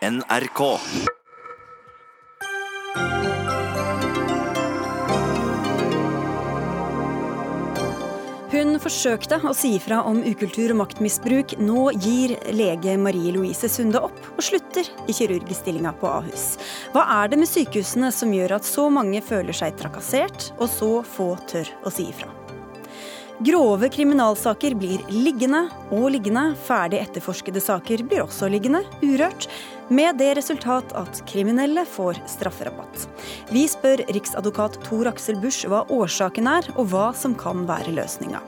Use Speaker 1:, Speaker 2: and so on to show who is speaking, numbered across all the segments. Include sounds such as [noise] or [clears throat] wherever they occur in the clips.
Speaker 1: NRK.
Speaker 2: Hun forsøkte å si fra om ukultur og maktmisbruk. Nå gir lege Marie Louise Sunde opp og slutter i kirurgstillinga på Ahus. Hva er det med sykehusene som gjør at så mange føler seg trakassert, og så få tør å si ifra? Grove kriminalsaker blir liggende og liggende. Ferdig etterforskede saker blir også liggende, urørt. Med det resultat at kriminelle får strafferabatt. Vi spør riksadvokat Tor Aksel Busch hva årsaken er, og hva som kan være løsninga.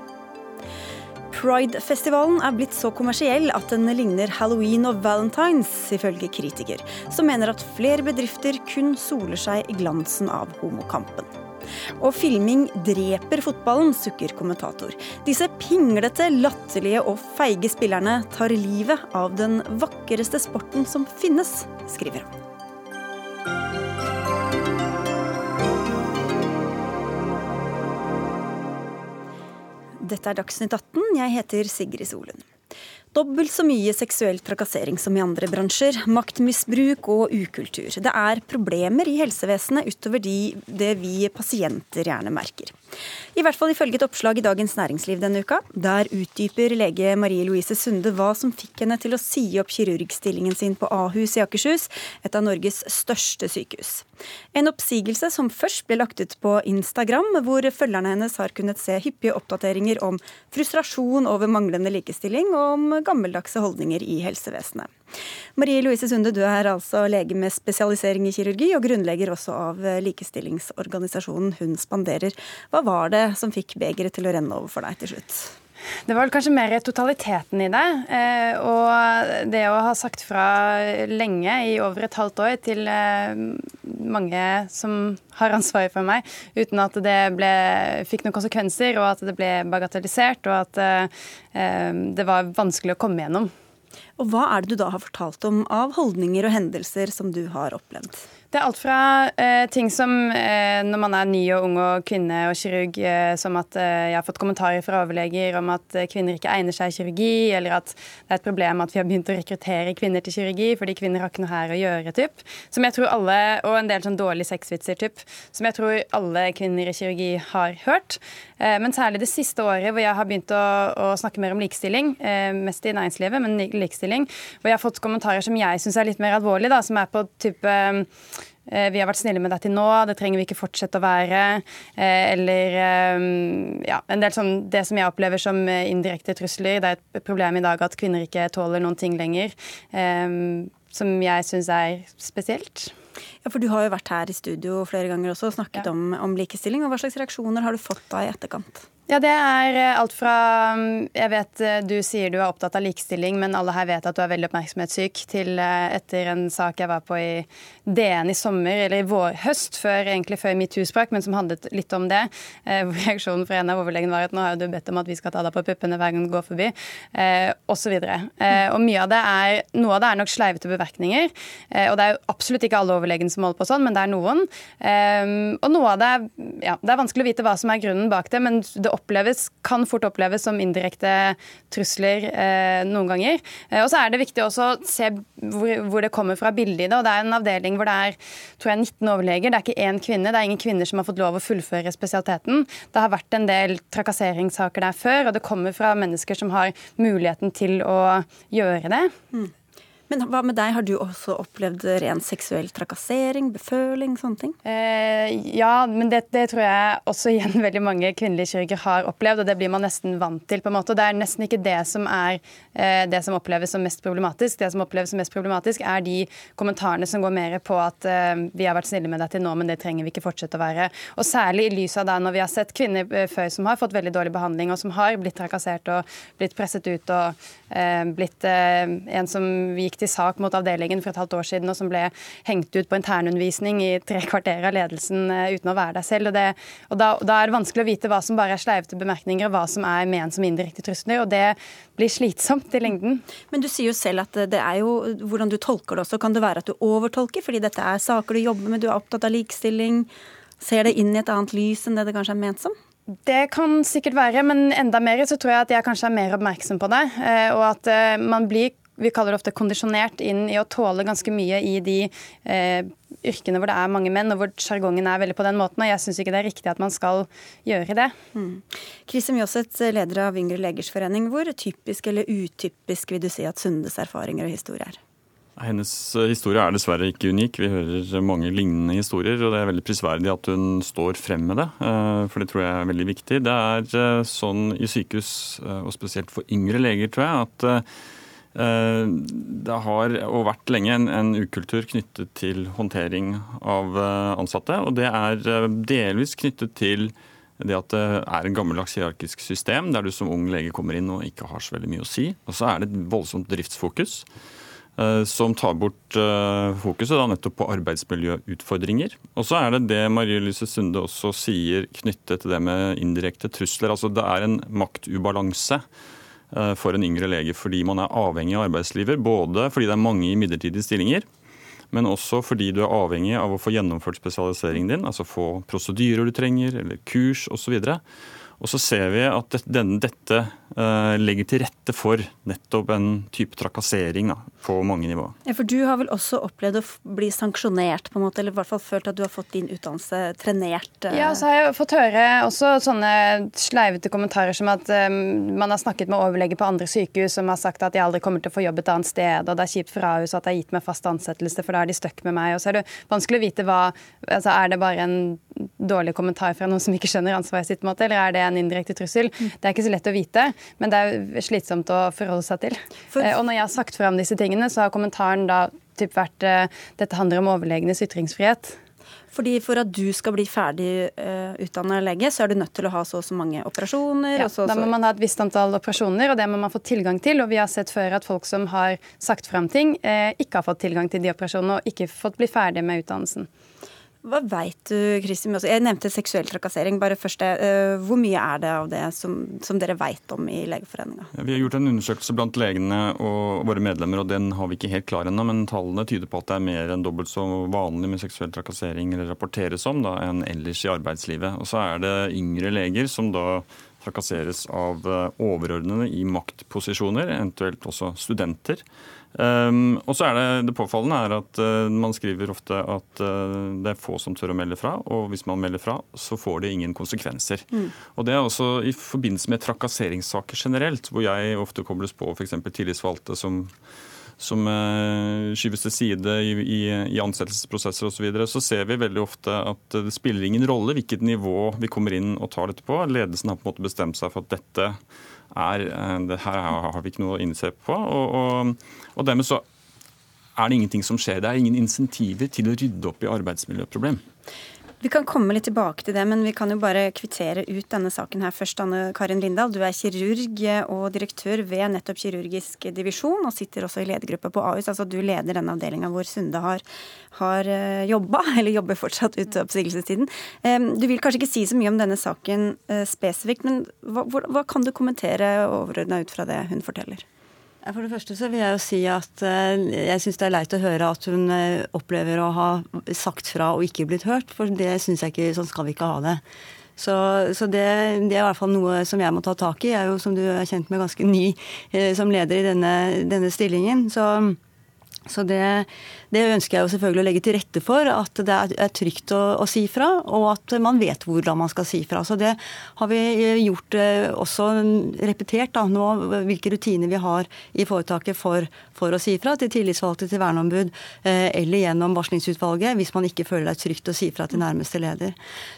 Speaker 2: Pride-festivalen er blitt så kommersiell at den ligner halloween og valentines, ifølge kritiker, som mener at flere bedrifter kun soler seg i glansen av homokampen. Og filming dreper fotballen, sukker kommentator. Disse pinglete, latterlige og feige spillerne tar livet av den vakreste sporten som finnes, skriver han. Dette er Dagsnytt 18. Jeg heter Sigrid Solund. Dobbelt så mye seksuell trakassering som i andre bransjer, maktmisbruk og ukultur. Det er problemer i helsevesenet utover de, det vi pasienter gjerne merker. I hvert fall ifølge et oppslag i Dagens Næringsliv denne uka. Der utdyper lege Marie Louise Sunde hva som fikk henne til å si opp kirurgstillingen sin på Ahus i Akershus, et av Norges største sykehus. En oppsigelse som først ble lagt ut på Instagram, hvor følgerne hennes har kunnet se hyppige oppdateringer om frustrasjon over manglende likestilling og om gammeldagse holdninger i helsevesenet. Marie Louise Sunde, du er altså lege med spesialisering i kirurgi, og grunnlegger også av likestillingsorganisasjonen Hun spanderer. Hva var det som fikk begeret til å renne over for deg til slutt?
Speaker 3: Det var vel kanskje mer totaliteten i det. Eh, og det å ha sagt fra lenge, i over et halvt år, til eh, mange som har ansvaret for meg, uten at det ble, fikk noen konsekvenser, og at det ble bagatellisert, og at eh, det var vanskelig å komme gjennom.
Speaker 2: Og hva er det du da har fortalt om av holdninger og hendelser som du har opplevd?
Speaker 3: Det er alt fra eh, ting som eh, når man er ny og ung og kvinne og kirurg, eh, som at eh, jeg har fått kommentarer fra overleger om at eh, kvinner ikke egner seg i kirurgi, eller at det er et problem at vi har begynt å rekruttere kvinner til kirurgi fordi kvinner har ikke noe her å gjøre, typ. Som jeg tror alle, Og en del sånn dårlige sexvitser, typ. Som jeg tror alle kvinner i kirurgi har hørt. Eh, men særlig det siste året hvor jeg har begynt å, å snakke mer om likestilling, mest i næringslivet, men likestilling, hvor jeg har fått kommentarer som jeg syns er litt mer alvorlige, som er på type Eh, vi har vært snille med deg til nå, det trenger vi ikke fortsette å være. Eh, eller eh, ja, en del sånn, det som jeg opplever som indirekte trusler. Det er et problem i dag at kvinner ikke tåler noen ting lenger. Som jeg syns er spesielt.
Speaker 2: Ja, for Du har jo vært her i studio flere ganger også og snakket ja. om, om likestilling. og Hva slags reaksjoner har du fått da i etterkant?
Speaker 3: Ja, det er eh, alt fra mm, Jeg vet eh, du sier du er opptatt av likestilling, men alle her vet at du er veldig oppmerksomhetssyk, til eh, etter en sak jeg var på i DN i sommer, eller i vår, høst, før, egentlig før metoo sprakk, men som handlet litt om det. [laughs] Reaksjonen fra en av overlegene var at nå har du bedt om at vi skal ta deg på puppene hver gang du går forbi, osv. Eh, og mye av det er Noe av det er nok sleivete beverkninger, og det er jo absolutt ikke alle overlegene som holder på sånn, men det er noen. Og noe av det ja, det er vanskelig å vite hva som er grunnen bak det, men det oppleves, kan fort oppleves som indirekte trusler eh, noen ganger. Eh, og så er det viktig også å se hvor, hvor det kommer fra bildet i det. og Det er en avdeling hvor det er tror jeg, 19 overleger. Det er ikke én kvinne. Det er ingen kvinner som har fått lov å fullføre spesialiteten. Det har vært en del trakasseringssaker der før, og det kommer fra mennesker som har muligheten til å gjøre det. Mm.
Speaker 2: Men hva med deg, har du også opplevd ren seksuell trakassering, beføling, sånne ting?
Speaker 3: Eh, ja, men det, det, tror jeg også igjen [laughs] veldig mange kvinnelige kirurger har opplevd, og det blir man nesten vant til, på en måte. Og det er nesten ikke det som er eh, det som oppleves som mest problematisk. Det som oppleves som mest problematisk, er de kommentarene som går mer på at eh, vi har vært snille med deg til nå, men det trenger vi ikke fortsette å være. Og særlig i lys av det når vi har sett kvinner eh, før som har fått veldig dårlig behandling, og som har blitt trakassert og blitt presset ut og eh, blitt eh, en som gikk til sak mot avdelingen for et halvt år siden, og som ble hengt ut på internundervisning i tre kvarter av ledelsen eh, uten å være der selv. Og, det, og da, da, er det vanskelig å vite hva som bare er sleivete bemerkninger, og hva som er ment som indirekte trusler. Og det blir slitsomt i lengden.
Speaker 2: Men du sier jo selv at det er jo hvordan du tolker det også. Kan det være at du overtolker fordi dette er saker du jobber med, du er opptatt av likestilling? Ser det inn i et annet lys enn det det kanskje er ment som?
Speaker 3: Det kan sikkert være, men enda mer så tror jeg at jeg kanskje er mer oppmerksom på det. Eh, og at eh, man blir vi kaller det ofte kondisjonert inn i å tåle ganske mye i de eh, yrkene hvor det er mange menn, og hvor sjargongen er veldig på den måten. Og jeg syns ikke det er riktig at man skal gjøre det. Mm.
Speaker 2: Kristin Mjåseth, leder av Yngre legers forening. Hvor typisk eller utypisk vil du si at Sundes erfaringer og historie er?
Speaker 1: Hennes eh, historie er dessverre ikke unik. Vi hører mange lignende historier. og Det er veldig prisverdig at hun står frem med det, eh, for det tror jeg er veldig viktig. Det er eh, sånn i sykehus, og spesielt for yngre leger, tror jeg, at det har og vært lenge en, ukultur knyttet til håndtering av eh, ansatte. Og det er eh, delvis knyttet til det at det er en gammeldags hierarkisk system der du som ung lege kommer inn og ikke har så veldig mye å si. Og så er det et voldsomt driftsfokus som tar bort fokuset da nettopp på arbeidsmiljøutfordringer. Og så er det det Marie Lyse Sunde også sier knyttet til det med indirekte trusler. Altså det er en maktubalanse Eh, for en yngre lege fordi man er avhengig av arbeidslivet. Både fordi det er mange i midlertidige stillinger, men også fordi du er avhengig av å få gjennomført spesialiseringen din, altså få prosedyrer du trenger, eller kurs osv. Og, så og så ser vi at dette eh, legger til rette for nettopp en type trakassering da, på mange nivåer.
Speaker 2: Ja, for Du har vel også opplevd å bli sanksjonert, på en måte, eller i hvert fall følt at du har fått din utdannelse trenert?
Speaker 3: Eh. Ja, så har jeg fått høre også sånne sleivete kommentarer som at um, man har snakket med overlege på andre sykehus som har sagt at jeg aldri kommer til å få jobb et annet sted, og det er kjipt for Ahus at det har gitt meg fast ansettelse, for da er de stuck med meg. Og så er det vanskelig å vite hva altså Er det bare en dårlig kommentar fra noen som ikke skjønner ansvaret sitt, måte, eller er det en indirekte trussel? Det er ikke så lett å vite, men det er slitsomt å forholde seg til. For... Eh, og når jeg har sagt fram disse tingene, så har kommentaren da typ vært eh, dette handler om overlegenes ytringsfrihet.
Speaker 2: Fordi For at du skal bli ferdig uh, utdanna lege, så er du nødt til å ha så og så mange operasjoner?
Speaker 3: Ja,
Speaker 2: så,
Speaker 3: Da må man ha et visst antall operasjoner, og det må man få tilgang til. Og vi har sett før at folk som har sagt fram ting, uh, ikke har fått tilgang til de operasjonene og ikke fått bli ferdig med utdannelsen.
Speaker 2: Hva veit du, Kristin? Jeg nevnte seksuell trakassering. bare først det. Hvor mye er det av det som, som dere veit om i Legeforeninga?
Speaker 1: Ja, vi har gjort en undersøkelse blant legene og våre medlemmer, og den har vi ikke helt klar ennå. Men tallene tyder på at det er mer enn dobbelt så vanlig med seksuell trakassering eller rapporteres om da, enn ellers i arbeidslivet. Og så er det yngre leger som da trakasseres av eh, overordnede i maktposisjoner, eventuelt også studenter. Um, og så er det, det påfallende er at uh, man skriver ofte at uh, det er få som tør å melde fra, og hvis man melder fra, så får det ingen konsekvenser. Mm. Og Det er også i forbindelse med trakasseringssaker generelt, hvor jeg ofte kobles på f.eks. tillitsvalgte som som uh, skyves til side i, i, i ansettelsesprosesser osv., så, videre, så ser vi veldig ofte at det spiller ingen rolle hvilket nivå vi kommer inn og tar dette på. Ledelsen har på en måte bestemt seg for at dette er, det her har vi ikke noe å innse på. Og, og, og dermed så er det ingenting som skjer. Det er ingen insentiver til å rydde opp i arbeidsmiljøproblem.
Speaker 2: Vi kan komme litt tilbake til det, men vi kan jo bare kvittere ut denne saken her først. Anne Karin Lindahl, du er kirurg og direktør ved nettopp kirurgisk divisjon, og sitter også i ledergruppa på Ahus. Altså du leder denne avdelinga hvor Sunde har, har eh, jobba, [laughs] eller jobber fortsatt ut oppsigelsestiden. Du vil kanskje ikke si så mye om denne saken eh, spesifikt, men hva, hva kan du kommentere overordna ut fra det hun forteller?
Speaker 4: For det første så vil jeg jo si at eh, jeg syns det er leit å høre at hun eh, opplever å ha sagt fra og ikke blitt hørt, for det syns jeg ikke Sånn skal vi ikke ha det. Så, så det, det, er i hvert fall noe som jeg må ta tak i. Jeg er jo, som du er kjent med, ganske ny eh, som leder i denne, denne stillingen. Så så det, det, ønsker jeg jo selvfølgelig å legge til rette for. At det er trygt å, å, si fra, og at man vet hvordan man skal si fra. Så det har vi gjort eh, også repetert da, nå, hvilke rutiner vi har i foretaket for, for å si fra til tillitsvalgte, til verneombud eh, eller gjennom varslingsutvalget hvis man ikke føler det er trygt å si fra til nærmeste leder.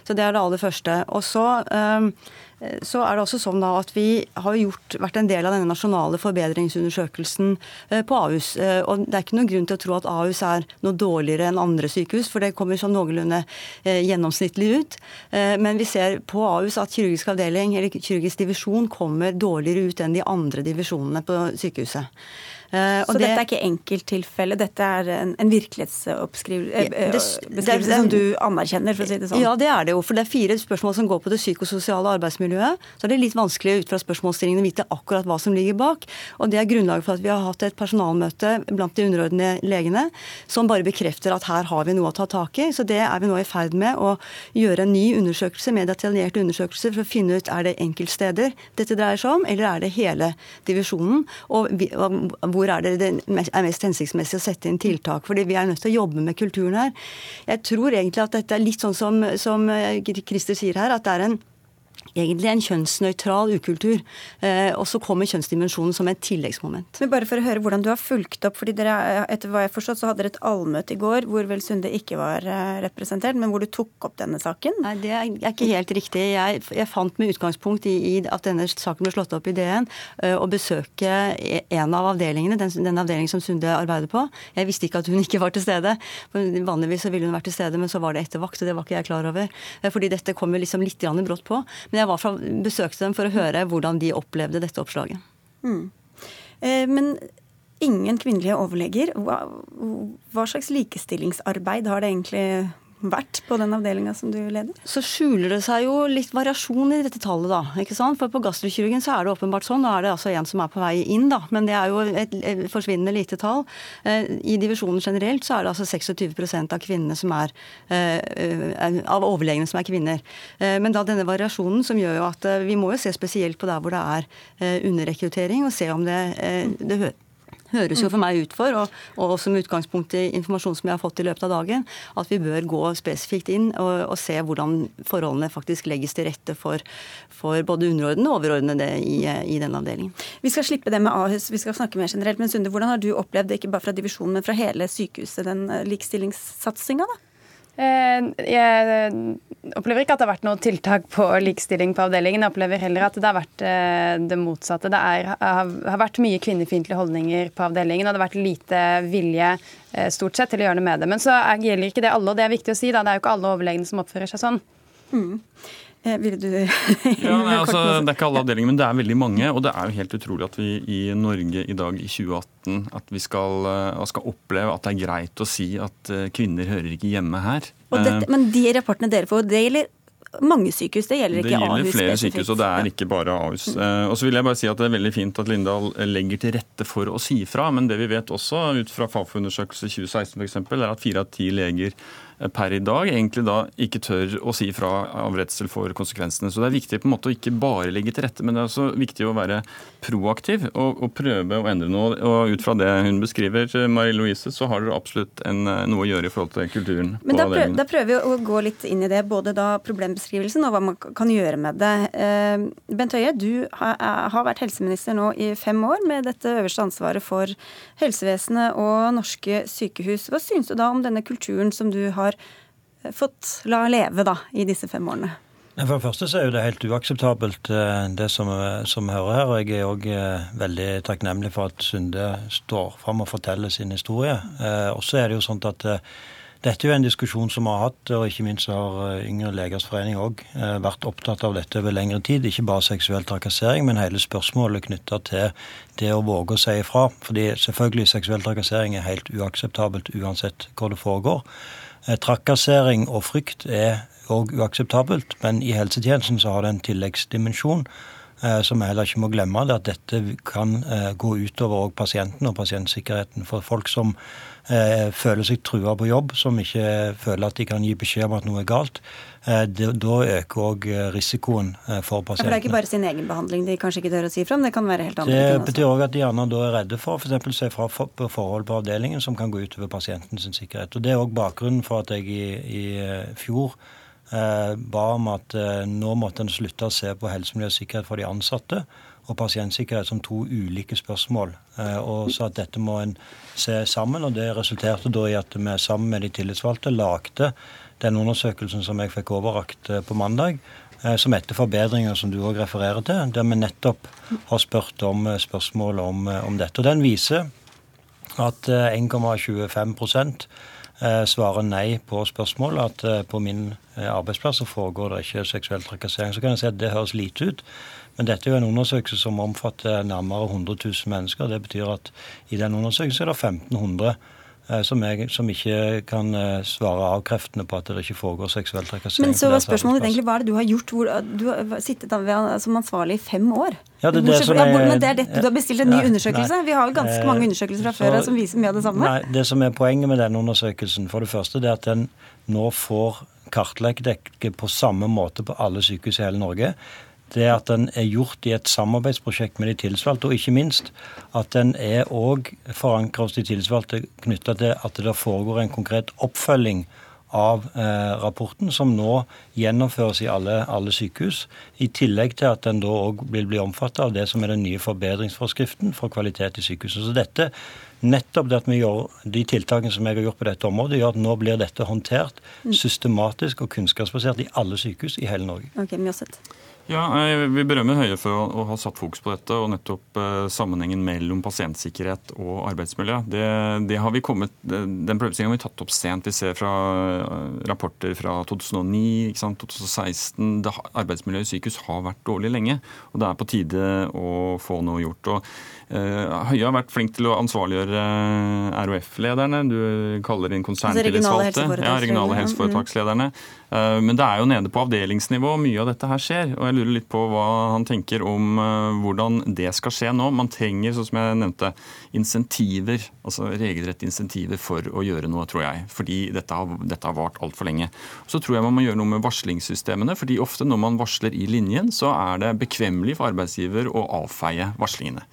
Speaker 4: Så det er det aller første. Og så eh, Eh, så er det også sånn da at Vi har gjort, vært en del av denne nasjonale forbedringsundersøkelsen eh, på Ahus. Eh, og Det er ikke noen grunn til å tro at Ahus er noe dårligere enn andre sykehus, for det kommer sånn noenlunde gjennomsnittlig ut. Men vi ser på Ahus at kirurgisk avdeling eller kirurgisk divisjon kommer dårligere ut enn de andre divisjonene på sykehuset.
Speaker 2: Uh, så det, dette er ikke enkelttilfelle, dette er en, en virkelighetsbeskrivelse uh, som du anerkjenner, for å si det sånn?
Speaker 4: Ja, det er det jo. For det er fire spørsmål som går på det psykososiale arbeidsmiljøet. Så er det litt vanskelig ut fra spørsmålsstillingene vite akkurat hva som ligger bak. Og det er grunnlaget for at vi har hatt et personalmøte blant de underordnede legene som bare bekrefter at her har vi noe å ta tak i. Så det er vi nå i ferd med å gjøre en ny undersøkelse, med detaljerte undersøkelser for å finne ut er det enkeltsteder dette dreier seg om, eller er det hele divisjonen. Og hvor hvor er det det er mest hensiktsmessig å sette inn tiltak. fordi vi er nødt til å jobbe med kulturen her. Jeg tror egentlig at dette er litt sånn som, som Christer sier her, at det er en egentlig en kjønnsnøytral ukultur. Eh, og så kommer kjønnsdimensjonen som et tilleggsmoment.
Speaker 2: Men bare for å høre hvordan du har fulgt opp, fordi dere, etter hva jeg forstått, så hadde dere et allmøte i går hvor vel Sunde ikke var eh, representert, men hvor du tok opp denne saken?
Speaker 4: Nei, det er ikke helt riktig. Jeg, jeg fant med utgangspunkt i, i, at denne saken ble slått opp i DN, eh, å besøke en av avdelingene, den, den avdelingen som Sunde arbeider på. Jeg visste ikke at hun ikke var til stede. Vanligvis så ville hun vært til stede, men så var det etter vakt, og det var ikke jeg klar over. Fordi dette kom jo liksom litt brått på. Men jeg var fra, besøkte dem for å høre hvordan de opplevde dette oppslaget. Mm.
Speaker 2: Eh, men ingen kvinnelige overleger. Hva, hva, slags likestillingsarbeid har det egentlig vært på den avdelinga som du leder?
Speaker 4: Så skjuler det seg jo litt variasjon i dette tallet, da. ikke sant? For på gastrokirurgen så er det åpenbart sånn. Da er det altså en som er på vei inn, da. Men det er jo et, forsvinnende lite tall. Eh, I divisjonen generelt så er det altså 26% av kvinnene som er eh, Av overlegene som er kvinner. Eh, men da denne variasjonen som gjør jo at vi må jo se spesielt på der hvor det er underrekruttering, og se om det, det høres jo for meg ut for, og, og som utgangspunkt i informasjon som jeg har fått i løpet av dagen, at vi bør gå spesifikt inn og, og se hvordan forholdene faktisk legges til rette for, for både underordnede og overordnede i, i denne avdelingen.
Speaker 2: Vi skal slippe det med Ahus, vi skal snakke mer generelt. Men Sunde, hvordan har du opplevd det, ikke bare fra divisjonen, men fra hele sykehuset, den eh, likestillingssatsinga? da?
Speaker 3: Eh, jeg opplever ikke at det har vært noe tiltak på likestilling på avdelingen. Jeg opplever heller at det har vært eh, det motsatte. Det er, har vært mye kvinnefiendtlige holdninger på avdelingen, og det har vært lite vilje eh, stort sett til å gjøre noe med det. Men så gjelder ikke det alle, og det er viktig å si. da, Det er jo ikke alle overlegene som oppfører seg sånn. Mm.
Speaker 2: Eh, ville du [laughs]
Speaker 1: ja, nei, altså, Det er ikke alle avdelinger, men det er veldig mange. Og det er jo helt utrolig at vi i Norge i dag i 2018 at vi skal, eh, skal oppleve at det er greit å si at eh, kvinner hører ikke hjemme her.
Speaker 2: Dette, men de rapportene dere får, det gjelder mange sykehus, det gjelder ikke Ahus?
Speaker 1: Det gjelder flere sykehus, og det er ikke bare Ahus. Og så vil jeg bare si at Det er veldig fint at Lindahl legger til rette for å si fra, men det vi vet også ut fra Fafo-undersøkelse 2016 f.eks., er at fire av ti leger per i dag egentlig da ikke tør å si fra av redsel for konsekvensene. Så det er viktig på en måte å ikke bare legge til rette, men det er også viktig å være proaktiv og, og prøve å endre noe. Og ut fra det hun beskriver, Marie Louise, så har dere absolutt en, noe å gjøre i forhold til kulturen.
Speaker 2: Men da, prøv, da, prøver vi å gå litt inn i det, både da problembeskrivelsen og hva man kan gjøre med det. Eh, Bent Høie, du har, har vært helseminister nå i fem år med dette øverste ansvaret for helsevesenet og norske sykehus. Hva syns du da om denne kulturen som du har har fått la leve da, i disse fem årene?
Speaker 5: For det første så er jo det helt uakseptabelt eh, det som, som vi hører her. og Jeg er òg eh, veldig takknemlig for at Sunde står fram og forteller sin historie. Eh, og så er det jo sånn at dette er jo en diskusjon som vi har hatt, og ikke minst har Yngre legers forening òg vært opptatt av dette over lengre tid. Ikke bare seksuell trakassering, men hele spørsmålet knytta til det å våge å si ifra. Fordi selvfølgelig seksuell trakassering er helt uakseptabelt uansett hvor det foregår. Eh, trakassering og frykt er òg uakseptabelt, men i helsetjenesten så har det en tilleggsdimensjon eh, som vi heller ikke må glemme. det At dette kan eh, gå utover pasienten og pasientsikkerheten. For folk som føler seg trua på jobb, som ikke føler at de kan gi beskjed om at noe er galt, da øker òg eh, risikoen eh, for pasientene.
Speaker 2: Ja, for Det er ikke bare sin egen behandling de kanskje ikke tør å si fra om, det kan være helt andre
Speaker 5: det
Speaker 2: ting
Speaker 5: også? Det betyr òg at de gjerne da er redde for f.eks. å si fra forhold på avdelingen som kan gå utover pasientens sikkerhet. Og Det er òg bakgrunnen for at jeg i, i fjor eh, ba om at eh, nå måtte en slutte å se på helse, miljø og sikkerhet for de ansatte og pasientsikkerhet som to ulike spørsmål. Eh, og så at dette må en se sammen. og Det resulterte da i at vi sammen med de tillitsvalgte lagde den undersøkelsen som jeg fikk overrakt eh, på mandag, eh, som etter forbedringer som du òg refererer til, der vi nettopp har spurt om eh, spørsmål om, om dette. Og Den viser at 1,25% svarer nei på spørsmålet. At på min arbeidsplass så foregår det ikke seksuell trakassering. Så kan jeg si at det høres lite ut. Men dette er jo en undersøkelse som omfatter nærmere 100 000 mennesker. Det betyr at i den undersøkelsen er det 1500 Eh, som, jeg, som, ikke kan svare svare avkreftende på at det ikke foregår seksuell trakassering.
Speaker 2: Men så var spørsmålet egentlig, Hva er det du har gjort? Hvor, du har sittet som ansvarlig i fem år.
Speaker 5: Ja, det, er det, som er,
Speaker 2: men det er dette du har bestilt en ny nei, undersøkelse? Nei, Vi har jo ganske eh, mange undersøkelser fra så, før som viser mye av det samme.
Speaker 5: Nei, Det som er poenget med denne undersøkelsen, for det første, det er at den nå får kartlegge på samme måte på alle sykehus i hele Norge. Det at den er gjort i et samarbeidsprosjekt med de tilsvalgte, og ikke minst at den er òg forankra hos de tilsvalgte knytta til at det foregår en konkret oppfølging av eh, rapporten, som nå gjennomføres i alle, alle, sykehus. I tillegg til at den da òg vil bli omfattet av det som er den nye forbedringsforskriften for kvalitet i sykehuset. Så dette, nettopp det at vi gjør de tiltakene som jeg har gjort på dette området, gjør at nå blir dette håndtert mm. systematisk og kunnskapsbasert i alle sykehus i hele Norge.
Speaker 2: Okay.
Speaker 1: Ja, Vi berømmer Høie for å, ha satt fokus på dette, og nettopp eh, sammenhengen mellom pasientsikkerhet og arbeidsmiljø. Det, det har vi kommet, Den problemstillingen har vi tatt opp sent. Vi ser fra eh, rapporter fra 2009, 2016. Det, arbeidsmiljøet i sykehus har vært dårlig lenge, og det er på tide å få noe gjort. Og Eh, Høie har vært flink til å ansvarliggjøre eh, RHF-lederne. Du kaller inn konserntillitsvalgte. Altså ja, regionale helseforetakslederne. Eh, men det er jo nede på avdelingsnivå mye av dette her skjer. Og jeg lurer litt på hva han tenker om hvordan det skal skje nå. Man trenger, sånn som jeg nevnte, insentiver. Altså regelrette insentiver for å gjøre noe, tror jeg. Fordi dette har, dette har vart altfor lenge. Så tror jeg man må gjøre noe med varslingssystemene. fordi ofte når man varsler i linjen, så er det bekvemmelig for arbeidsgiver å avfeie varslingene.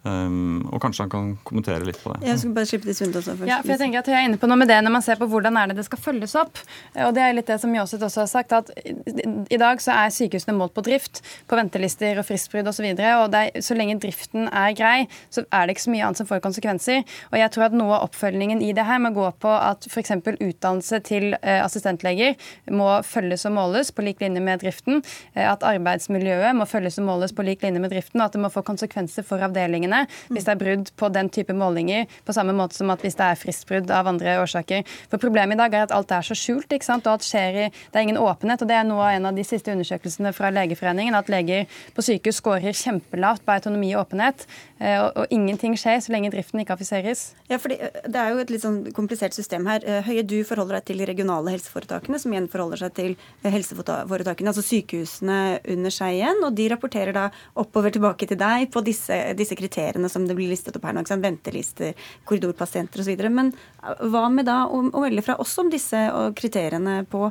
Speaker 1: Um, og kanskje han kan kommentere litt på det.
Speaker 2: Jeg skal bare slippe til Sundt også først.
Speaker 3: Ja, for jeg tenker at jeg er inne på noe med det når man ser på hvordan er det det skal følges opp. Og det er litt det som Jåseth også har sagt, at i dag så er sykehusene målt på drift, på ventelister og fristbrudd osv. Og, så og er, så lenge driften er grei, så er det ikke så mye annet som får konsekvenser. Og jeg tror at noe av oppfølgingen i det her må gå på at f.eks. utdannelse til uh, assistentleger må følges og måles på lik linje med driften. Uh, at arbeidsmiljøet må følges og måles på lik linje med driften, og at det må få konsekvenser for avdelingene målingene hvis det er brudd på den type målinger, på samme måte som at hvis det er fristbrudd av andre årsaker. For Problemet i dag er at alt er så skjult, ikke sant? og alt skjer i Det er ingen åpenhet. og Det er noe av en av de siste undersøkelsene fra Legeforeningen, at leger på sykehus skårer kjempelavt på autonomi og åpenhet. Eh, og, og, ingenting skjer så lenge driften ikke affiseres.
Speaker 2: Ja, fordi eh, Det er jo et litt sånn komplisert system her. Eh, Høie, du forholder deg til de regionale helseforetakene, som igjen forholder seg til helseforetakene, altså sykehusene under seg igjen. Og de rapporterer da oppover tilbake til deg på disse, disse kriteriene kriteriene som det blir listet opp her nå. Ventelister, korridorpasienter osv. Men eh, hva med da å, å melde fra oss om disse kriteriene på,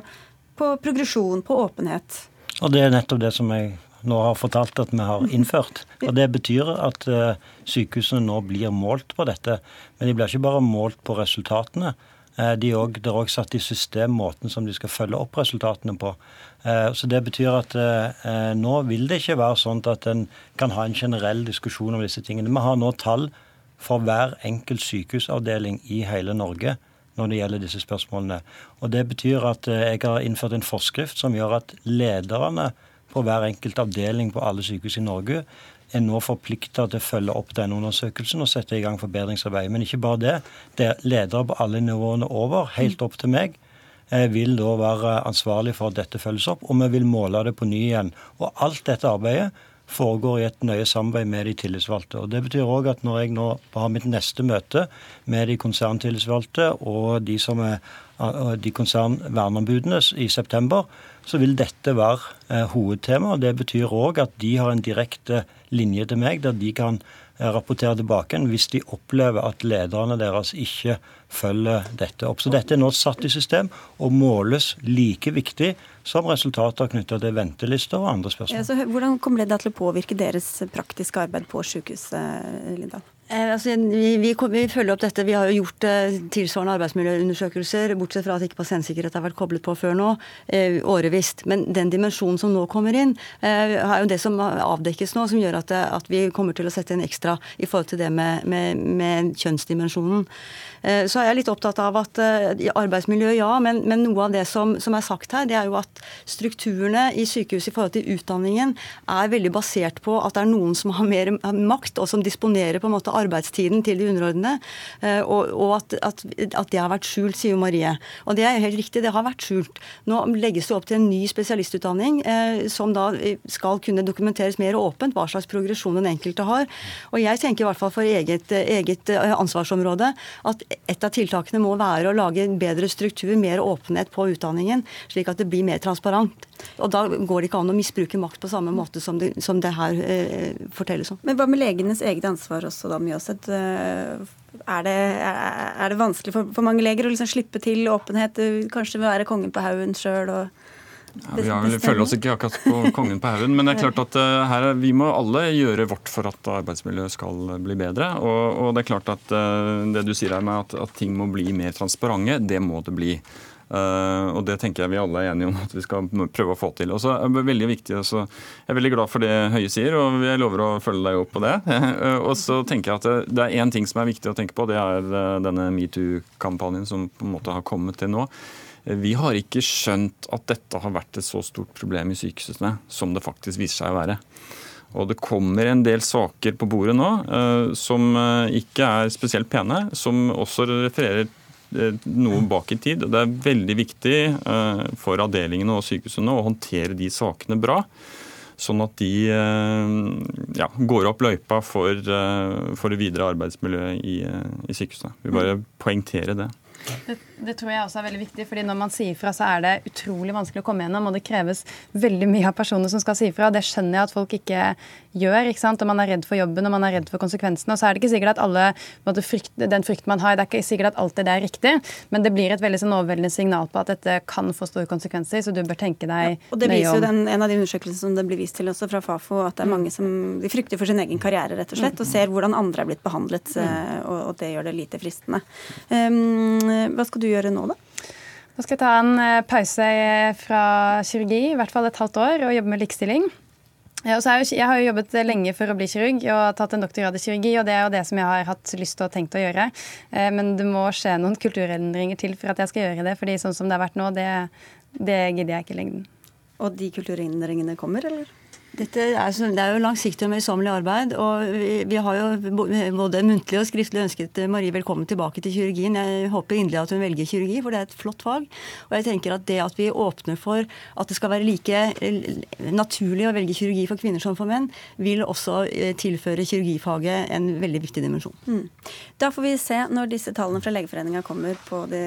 Speaker 2: på progresjon, på åpenhet?
Speaker 5: Og Det er nettopp det som jeg nå har fortalt at vi har innført. Og Det betyr at uh, sykehusene nå blir målt på dette. Men de blir ikke bare målt på resultatene. De er også satt i system måten som de skal følge opp resultatene på. Eh, så Det betyr at eh, nå vil det ikke være sånn at en kan ha en generell diskusjon om disse tingene. Vi har nå tall for hver enkelt sykehusavdeling i hele Norge når det gjelder disse spørsmålene. Og Det betyr at eh, jeg har innført en forskrift som gjør at lederne på hver enkelt avdeling på alle sykehus i Norge er nå forplikta til å følge opp denne undersøkelsen og sette i gang forbedringsarbeid. Men ikke bare det. Det er ledere på alle nivåene over, helt opp til meg, vil da være ansvarlig for at dette følges opp, og vi vil måle det på ny igjen. Og alt dette arbeidet foregår i et nøye samarbeid med de tillitsvalgte. Og Det betyr òg at når jeg nå har mitt neste møte med de konserntillitsvalgte og de som er de konsernverneombudene i september, så vil dette være eh, hovedtema. og Det betyr òg at de har en direkte linje til meg, der de kan rapportere tilbake hvis de opplever at lederne deres ikke følger dette opp. Så dette er nå satt i system og måles like viktig som resultater knytta til ventelister og andre spørsmål.
Speaker 2: Ja, hvordan kommer det til å påvirke deres praktiske arbeid på sykehuset, Linda?
Speaker 4: Eh, altså, vi, vi, vi, følger opp dette. Vi har jo gjort eh, tilsvarende arbeidsmiljøundersøkelser, bortsett fra at ikke pasientsikkerhet har vært koblet på før nå, eh, årevisst. Men den dimensjonen som nå kommer inn, eh, er jo det som avdekkes nå, som gjør at, at, vi kommer til å sette inn ekstra i forhold til det med, med, med kjønnsdimensjonen. Eh, så er jeg litt opptatt av at eh, arbeidsmiljø, ja, men, men noe av det som, som, er sagt her, det er jo at strukturene i sykehuset i forhold til utdanningen er veldig basert på at det er noen som har mer makt, og som disponerer på en måte arbeidstiden til de underordnede. Eh, og, og at, at, at, det har vært skjult, sier Marie. Og det er helt riktig, det har vært skjult. Nå legges det opp til en ny spesialistutdanning som da skal kunne dokumenteres mer åpent hva slags progresjon den enkelte har. Og jeg tenker i hvert fall for eget, eget ansvarsområde at et av tiltakene må være å lage en bedre struktur, mer åpenhet på utdanningen, slik at det blir mer transparent. Og Da går det ikke an å misbruke makt på samme måte som det, som det her eh, fortelles om.
Speaker 2: Men hva med legenes eget ansvar også, da, Mjøseth? Eh, er det, er det vanskelig for, for, mange leger å liksom slippe til åpenhet, kanskje være kongen på haugen sjøl?
Speaker 1: Ja, vi har, føler oss ikke akkurat på [laughs] kongen på haugen, men det er klart at uh, her, vi må alle gjøre vårt for at arbeidsmiljøet skal bli bedre. Og, og det er klart at uh, det du sier her med at, at, ting må bli mer transparente, det må det bli. Uh, og Det tenker jeg vi alle er enige om at vi skal prøve å få til. Og så er det veldig viktig, også, Jeg er veldig glad for det Høie sier, og jeg lover å følge deg opp på det. [laughs] og så tenker jeg at det, er én ting som er viktig å tenke på, det er denne metoo-kampanjen som på en måte har kommet til nå. Vi har ikke skjønt at dette har vært et så stort problem i sykehusene som det faktisk viser seg å være. Og det kommer en del saker på bordet nå som ikke er spesielt pene, som også refererer noe bak i tid. og Det er veldig viktig for avdelingene og sykehusene å håndtere de sakene bra. Sånn at de ja, går opp løypa for, for det videre arbeidsmiljøet i, i sykehusene. Vi bare poengtere det.
Speaker 3: Det, det, tror jeg også er veldig viktig, fordi når man sier fra, så er det utrolig vanskelig å komme gjennom, og det kreves veldig mye av personer som skal si fra. Det skjønner jeg at folk ikke gjør, ikke sant? og man er redd for jobben og man er redd for konsekvensene. Og så er det ikke sikkert at alle, frykt, den frykten man har, det er ikke sikkert at alltid det er riktig, men det blir et veldig sånn overveldende signal på at dette kan få store konsekvenser, så du bør tenke deg
Speaker 2: ja, og det viser jo den, En av de undersøkelsene som det blir vist til også fra Fafo, at det er mange som de frykter for sin egen karriere, rett og slett, og ser hvordan andre er blitt behandlet, mm. eh, og det gjør det lite fristende. Um, hva skal du gjøre nå, da?
Speaker 3: Nå skal jeg ta en eh, pause fra kirurgi, i hvert fall et halvt år, og jobbe med likestilling. Ja, jeg, jeg, har jo jobbet lenge for å bli kirurg og tatt en doktorgrad i kirurgi. og Det er jo det som jeg har hatt lyst til og tenkt å gjøre. Eh, men det må skje noen [laughs] kulturendringer til for at jeg skal gjøre det. fordi sånn som det har vært nå, det, det gidder jeg ikke i lengden.
Speaker 2: Og de kulturendringene kommer, eller?
Speaker 4: Dette er, det er jo langsiktig og møysommelig arbeid. og vi, vi, har jo både muntlig og skriftlig ønsket Marie velkommen tilbake til kirurgien. Jeg håper inderlig at hun velger kirurgi, for det er et flott fag. Og jeg tenker at det at vi åpner for at det skal være like eh, naturlig å velge kirurgi for kvinner som for menn, vil også eh, tilføre kirurgifaget en veldig viktig dimensjon. Mm.
Speaker 2: Da får vi se når disse tallene fra Legeforeninga kommer på det,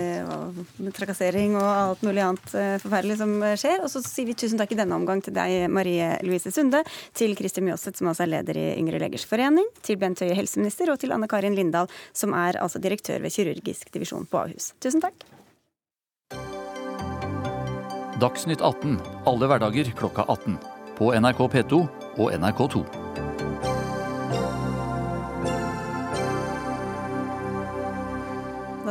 Speaker 2: trakassering og alt mulig annet eh, forferdelig som skjer. Og så sier vi tusen takk i denne omgang til deg, Marie Louise Sunde, til Kristi Mjåseth, som altså er leder i Yngre legers forening, til Bent Høie, helseminister, og til Anne Karin Lindahl, som er altså direktør ved kirurgisk divisjon på Ahus. Tusen takk.
Speaker 6: Dagsnytt 18 alle hverdager klokka 18. På NRK P2 og NRK2.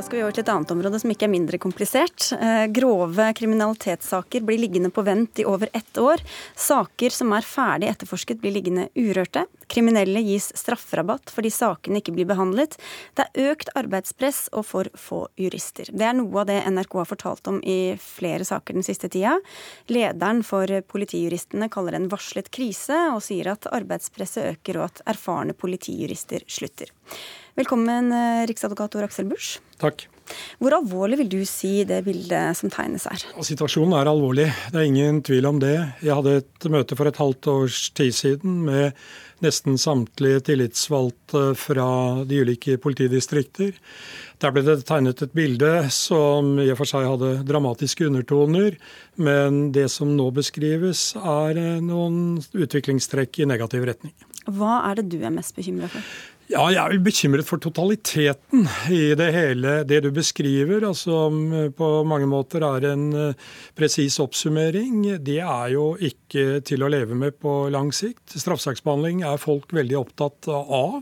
Speaker 2: Skal vi over til et annet område som ikke er mindre komplisert. Eh, grove kriminalitetssaker blir liggende på vent i over ett år. Saker som er ferdig etterforsket blir liggende urørte. Kriminelle gis strafferabatt fordi sakene ikke blir behandlet. Det er økt arbeidspress og for få jurister. Det er noe av det NRK har fortalt om i flere saker den siste tida. Lederen for politijuristene kaller det en varslet krise, og sier at arbeidspresset øker og at erfarne politijurister slutter. Velkommen, riksadvokator riksadvokat Aksel Busch.
Speaker 7: Takk.
Speaker 2: Hvor alvorlig vil du si det bildet som tegnes her?
Speaker 7: Situasjonen er alvorlig, det er ingen tvil om det. Jeg hadde et møte for et halvt års tid siden med nesten samtlige tillitsvalgte fra de ulike politidistrikter. Der ble det tegnet et bilde som i og for seg hadde dramatiske undertoner, men det som nå beskrives er noen utviklingstrekk i negativ retning.
Speaker 2: Hva er det du er mest bekymra for?
Speaker 7: Ja, jeg er vel bekymret for totaliteten i det hele. Det du beskriver, altså, på mange måter er en eh, presis oppsummering, det er jo ikke til å leve med på lang sikt. Straffesaksbehandling er folk veldig opptatt av.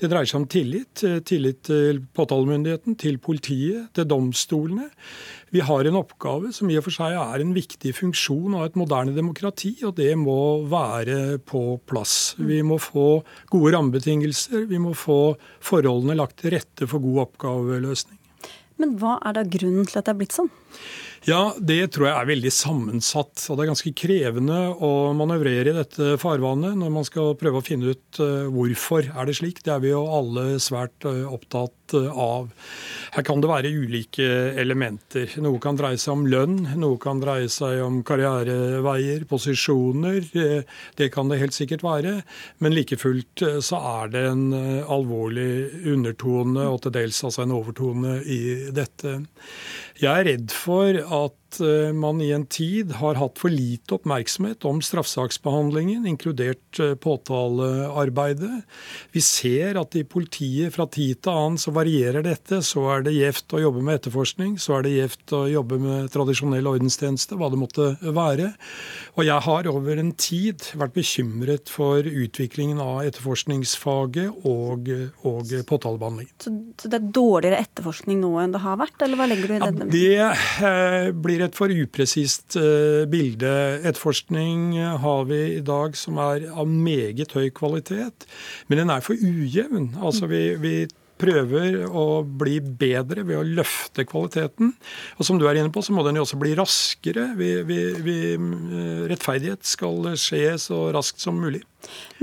Speaker 7: Det dreier seg om tillit. Tillit til påtalemyndigheten, til politiet, til domstolene. Vi har en oppgave som i og for seg er en viktig funksjon av et moderne demokrati, og det må være på plass. Vi må få gode rammebetingelser, vi må få forholdene lagt til rette for god oppgaveløsning.
Speaker 2: Men hva er da grunnen til at det er blitt sånn?
Speaker 7: Ja, Det tror jeg er veldig sammensatt. og Det er ganske krevende å manøvrere i dette farvannet når man skal prøve å finne ut uh, hvorfor er det slik. Det er vi jo alle svært uh, uh, av. Her kan det være ulike elementer. Noe kan dreie seg om lønn, noe kan dreie seg om karriereveier, posisjoner. Det kan det helt sikkert være. Men like fullt så er det en alvorlig undertone, og til dels altså en overtone, i dette. Jeg er redd for at at eh, man i en tid har hatt for lite oppmerksomhet om straffesaksbehandlingen, inkludert eh, påtalearbeidet. Vi ser at i politiet fra tid til annen så varierer dette. Så er det gjevt å jobbe med etterforskning, så er det gjevt å jobbe med tradisjonell ordenstjeneste, hva det måtte være. Og jeg har over en tid vært bekymret for utviklingen av etterforskningsfaget og, og påtalebehandlingen.
Speaker 2: Så, så, det er dårligere etterforskning nå enn det har vært, eller hva legger du i dette?
Speaker 7: Ja, det eh, blir et for upresist eh, bilde. Etterforskning har vi i dag som er av meget høy kvalitet, men den er for ujevn. Altså vi, vi prøver å bli bedre ved å løfte kvaliteten. Og som du er inne på, så må den jo også bli raskere. Vi, vi, vi, eh, rettferdighet skal skje så raskt som mulig.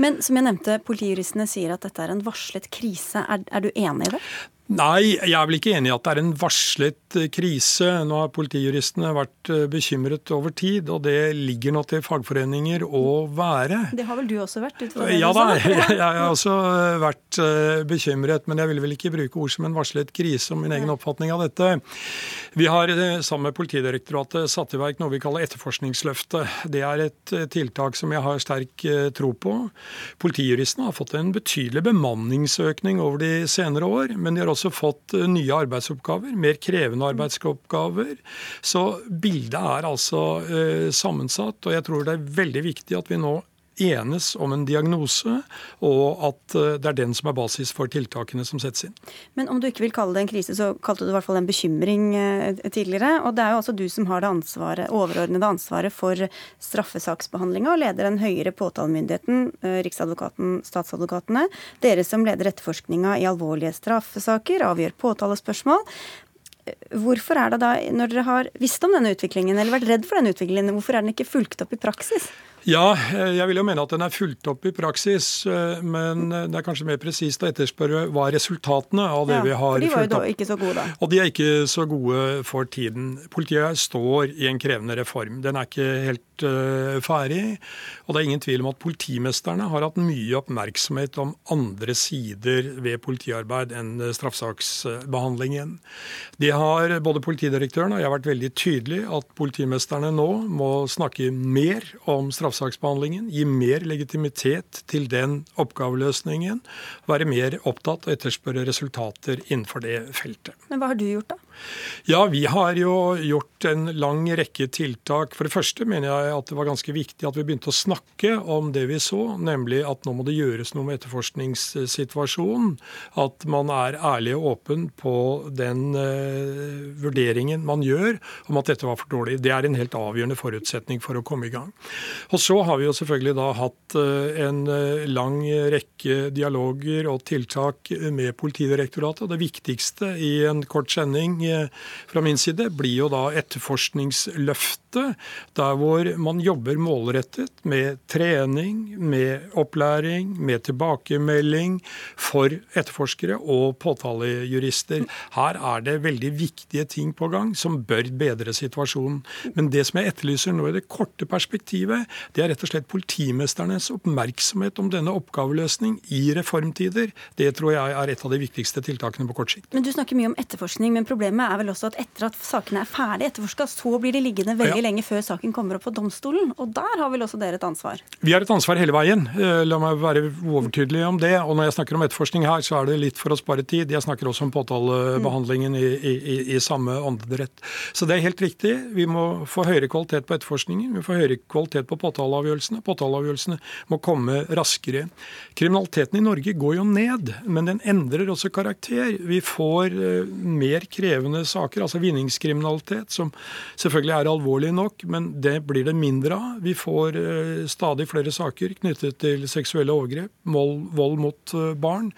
Speaker 2: Men som jeg nevnte, politijuristene sier at dette er en varslet krise. Er, er du enig i det?
Speaker 7: Nei, jeg er vel ikke enig i at det er en varslet eh, krise. Nå har politijuristene vært eh, bekymret over tid, og det ligger nå til fagforeninger å være.
Speaker 2: Det har vel du også vært?
Speaker 7: ja da, [laughs] jeg, har også eh, vært bekymret, men jeg vil vel ikke bruke ord som en varslet krise om min egen oppfatning av dette. Vi har sammen med Politidirektoratet satt i verk noe vi kaller Etterforskningsløftet. Det er et tiltak som jeg har sterk tro på. Politijuristene har fått en betydelig bemanningsøkning over de senere år, men de har også også fått eh, nye arbeidsoppgaver, mer krevende arbeidsoppgaver. Så bildet er altså eh, sammensatt, og jeg tror det er veldig viktig at vi nå enes om en diagnose, og at eh, det er den som er basis for tiltakene som settes inn.
Speaker 2: Men om du ikke vil kalle det en krise, så kalte du i hvert fall en bekymring eh, tidligere. Og det er jo altså du som har det ansvaret, overordnede ansvaret for straffesaksbehandlinga, og leder den høyere påtalemyndigheten, eh, Riksadvokaten, statsadvokatene. Dere som leder etterforskninga i alvorlige straffesaker, avgjør påtalespørsmål. Hvorfor er det da, når dere har visst om denne utviklingen, eller vært redd for denne utviklingen, hvorfor er den ikke fulgt opp i praksis?
Speaker 7: Ja, eh, jeg vil jo mene at den er fulgt opp i praksis. Eh, men eh, det er kanskje mer presist å etterspørre hva er resultatene av det ja, vi har fulgt opp.
Speaker 2: De var jo da ikke så gode, da.
Speaker 7: Og de er ikke så gode for tiden. Politiet står i en krevende reform. Den er ikke helt ferdig. Og det er ingen tvil om at politimesterne har hatt mye oppmerksomhet om andre sider ved politiarbeid enn straffesaksbehandlingen. De har, både politidirektøren og jeg, har vært veldig tydelig at politimesterne nå må snakke mer om straffesaksbehandling straffesaksbehandlingen, gi mer legitimitet til den oppgaveløsningen, være mer opptatt og etterspørre resultater innenfor det feltet.
Speaker 2: Men hva har du gjort, da?
Speaker 7: Ja, vi har jo gjort en lang rekke tiltak. For det første mener jeg at det var ganske viktig at vi begynte å snakke om det vi så, nemlig at nå må det gjøres noe med etterforskningssituasjonen. At man er ærlig og åpen på den uh, vurderingen man gjør om at dette var for dårlig. Det er en helt avgjørende forutsetning for å komme i gang. Og så har vi jo selvfølgelig da hatt eh, en eh, lang rekke dialoger og tiltak med Politidirektoratet. Og det viktigste i en kort sending eh, fra min side blir jo da etterforskningsløftet der hvor man jobber målrettet med trening, med opplæring, med tilbakemelding for etterforskere og påtalejurister. Her er det veldig viktige ting på gang som bør bedre situasjonen. Men det som jeg etterlyser nå i det korte perspektivet, det er rett og slett politimesternes oppmerksomhet om denne oppgaveløsning i reformtider. Det tror jeg er et av de viktigste tiltakene på kort sikt.
Speaker 2: Men Du snakker mye om etterforskning, men problemet er vel også at etter at sakene er ferdig etterforska, så blir de liggende veldig ja. lenge før saken kommer opp på domstolen. Og der har vel også dere et ansvar?
Speaker 7: Vi har et ansvar hele veien. Eh, la meg være overtydelig om det. Og når jeg snakker om etterforskning her, så er det litt for å spare tid. Jeg snakker også om påtalebehandlingen i, i, i, i samme åndedrett. Så det er helt riktig. Vi må få høyere kvalitet på etterforskningen. Vi må få høyere kvalitet på påtalebehandlingen påtaleavgjørelsene. Påtaleavgjørelsene må komme raskere. Kriminaliteten i Norge går jo ned, men den endrer også karakter. Vi får uh, mer krevende saker, altså vinningskriminalitet, som selvfølgelig er alvorlig nok, men det blir det mindre av. Vi får uh, stadig flere saker knyttet til seksuelle overgrep, vold, mot uh, barn.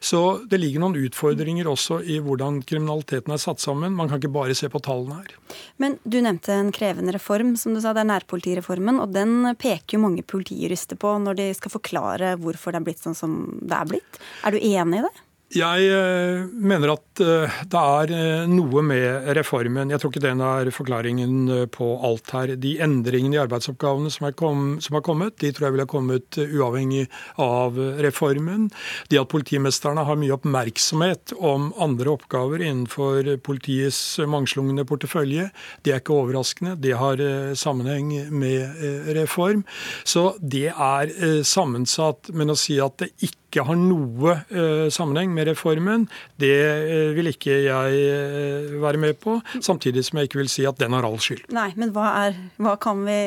Speaker 7: Så det ligger noen utfordringer også i hvordan kriminaliteten er satt sammen. Man kan ikke bare se på tallene her.
Speaker 2: Men du nevnte en krevende reform, som du sa. Det er nærpolitireformen. og den peker jo mange politijurister på når de skal forklare hvorfor det er blitt sånn som det er blitt. Er du enig i det?
Speaker 7: Jeg eh, mener at eh, det er eh, noe med reformen. Jeg tror ikke den er forklaringen på alt her. De endringene i arbeidsoppgavene som, kom, som har kommet, de tror jeg ville kommet uavhengig av reformen. De at politimesterne har mye oppmerksomhet om andre oppgaver innenfor politiets mangslungne portefølje, det er ikke overraskende. Det har sammenheng med reform. Så det er sammensatt. Men å si at det ikke ikke har noe uh, sammenheng med reformen, det uh, vil ikke jeg uh, være med på. Samtidig som jeg ikke vil si at den har all skyld.
Speaker 2: Nei, men hva, er, hva kan vi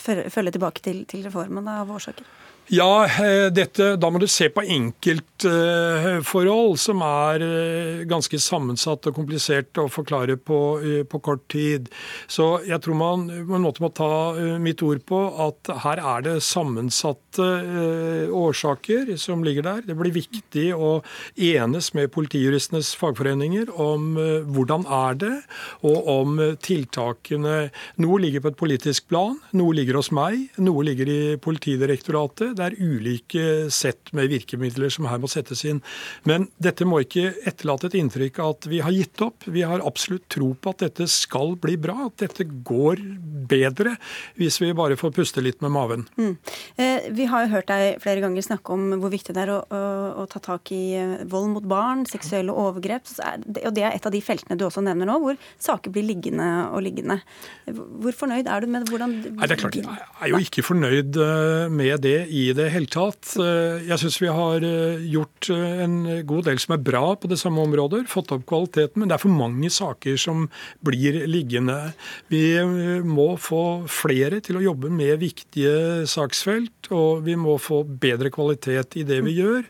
Speaker 2: følge tilbake til, til reformen av årsaker?
Speaker 7: Ja, eh, dette, da må du se på enkeltforhold som er eh, ganske sammensatt og komplisert å forklare på, eh, på, kort tid. Så jeg tror man på en måte må ta mitt ord på at her er det sammensatte årsaker som ligger der. Det blir viktig å enes med politijuristenes fagforeninger om hvordan er det, og om tiltakene Noe ligger på et politisk plan, noe ligger hos meg, noe ligger i Politidirektoratet det er ulike sett med virkemidler som her må settes inn. Men dette må ikke etterlate et inntrykk av at vi har gitt opp. Vi har absolutt tro på at dette skal bli bra, at dette går bedre hvis vi bare får puste litt med maven. Mm.
Speaker 2: Eh, vi har jo hørt deg flere ganger snakke om hvor viktig det er å, å, å ta tak i eh, vold mot barn, seksuelle overgrep. og det er et av de feltene du også nevner nå, hvor saker blir liggende og liggende. Hvor fornøyd er du med hvordan
Speaker 7: Nei, det er klart, Jeg er jo ikke fornøyd eh, med det i det hele tatt. Eh, jeg syns vi har eh, gjort eh, en god del som er bra på det samme området, fått opp kvaliteten, men det er for mange saker som blir liggende. Vi må få flere til å jobbe med viktige saksfelt, og vi må få bedre kvalitet i det vi gjør.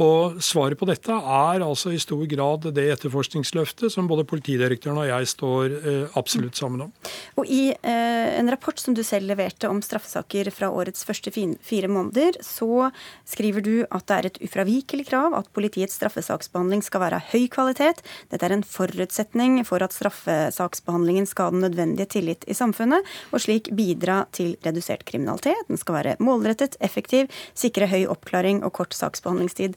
Speaker 7: Og Svaret på dette er altså i stor grad det etterforskningsløftet som både politidirektøren og jeg står eh, absolutt sammen om.
Speaker 2: Og I eh, en rapport som du selv leverte om straffesaker fra årets første fire måneder, så skriver du at det er et ufravikelig krav at politiets straffesaksbehandling skal være av høy kvalitet. Dette er en forutsetning for at straffesaksbehandlingen skal ha den nødvendige tillit i samfunnet, og slik bidra til redusert kriminalitet. Den skal være målrettet, effektiv, sikre høy oppklaring og kort saksbehandlingstid.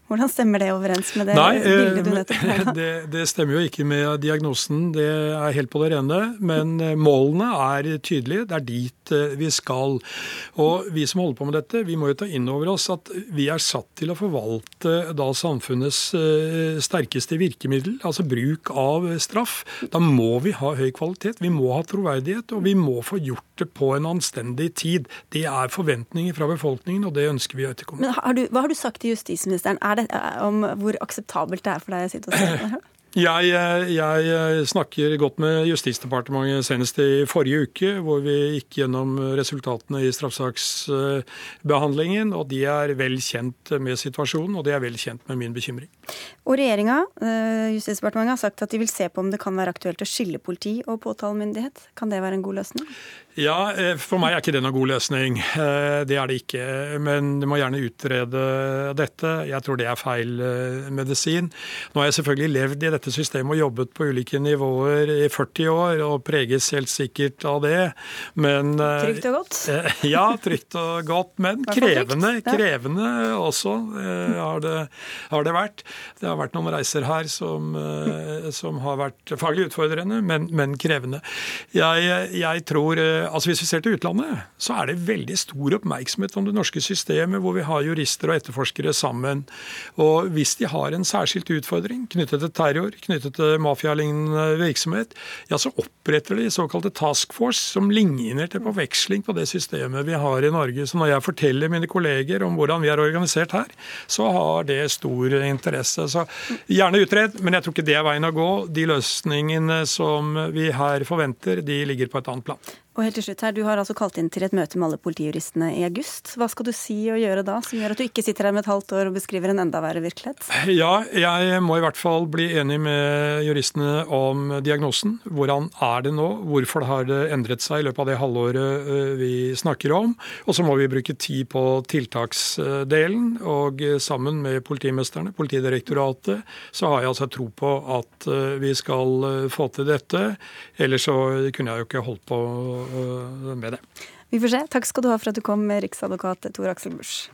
Speaker 2: Hvordan stemmer det overens med det Nei, bildet du nettopp
Speaker 7: har? [laughs] Det, det stemmer jo ikke med diagnosen, det er helt på det rene. Men eh, målene er tydelige, det er dit eh, vi skal. Og vi som holder på med dette, vi må jo ta inn over oss at vi er satt til å forvalte da samfunnets eh, sterkeste virkemiddel, altså bruk av straff. Da må vi ha høy kvalitet, vi må ha troverdighet, og vi må få gjort det på en anstendig tid. Det er forventninger fra befolkningen, og det ønsker vi å etterkomme.
Speaker 2: Men har du, hva har du sagt til justisministeren? Er det, om hvor akseptabelt det er for deg å sitte og se på det? [clears throat]
Speaker 7: Jeg, jeg, snakker godt med Justisdepartementet senest i forrige uke, hvor vi gikk gjennom resultatene i straffesaksbehandlingen. og De er vel kjent med situasjonen, og de er vel kjent med min bekymring.
Speaker 2: Og Regjeringa eh, Justisdepartementet har sagt at de vil se på om det kan være aktuelt å skille politi og påtalemyndighet. Kan det være en god løsning?
Speaker 7: Ja, eh, For meg er ikke det noen god løsning. Eh, det er det ikke. Men du må gjerne utrede dette. Jeg tror det er feil eh, medisin. Nå har jeg selvfølgelig levd i dette systemet og jobbet på ulike nivåer i 40 år, og preges helt sikkert av det. Men
Speaker 2: Trygt og godt?
Speaker 7: Ja, trygt og godt. Men [laughs] krevende, krevende også har det, har det vært. Det har vært noen reiser her som, som har vært faglig utfordrende, men, men krevende. Jeg, jeg tror altså Hvis vi ser til utlandet, så er det veldig stor oppmerksomhet om det norske systemet, hvor vi har jurister og etterforskere sammen. Og Hvis de har en særskilt utfordring knyttet til terror, knyttet til mafialignende virksomhet, ja, så oppretter de såkalte task force, som ligner til forveksling på det systemet vi har i Norge. Så når jeg forteller mine kolleger om hvordan vi er organisert her, så har det stor interesse. Så gjerne utred, men jeg tror ikke det er veien å gå. De løsningene som vi her forventer, de ligger på et annet plan.
Speaker 2: Og helt til slutt her, Du har altså kalt inn til et møte med alle politijuristene i august. Hva skal du si og gjøre da, som gjør at du ikke sitter her med et halvt år og beskriver en enda verre virkelighet?
Speaker 7: Ja, jeg må i hvert fall bli enig med juristene om diagnosen. Hvordan er det nå? Hvorfor har det endret seg i løpet av det halvåret øh, vi snakker om? Og så må vi bruke tid på tiltaksdelen. Og sammen med politimesterne, Politidirektoratet, så har jeg altså tro på at øh, vi skal få til dette. Ellers så kunne jeg jo ikke holdt på med det.
Speaker 2: Vi får se. Takk skal du ha for at du kom, riksadvokat Tor Aksel Busch.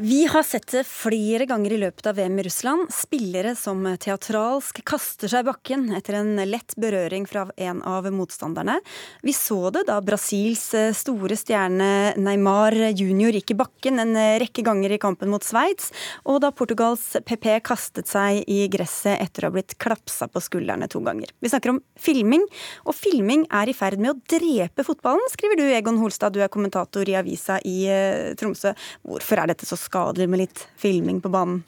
Speaker 2: Vi har sett det flere ganger i løpet av VM i Russland. Spillere som teatralsk kaster seg i bakken etter en lett berøring fra en av motstanderne. Vi så det da Brasils store stjerne Neymar junior gikk i bakken en rekke ganger i kampen mot Sveits, og da Portugals PP kastet seg i gresset etter å ha blitt klapsa på skuldrene to ganger. Vi snakker om filming, og filming er i ferd med å drepe fotballen, skriver du Egon Holstad, du er kommentator i avisa i eh, Tromsø. Hvorfor er dette så skadelig med litt filming på banen?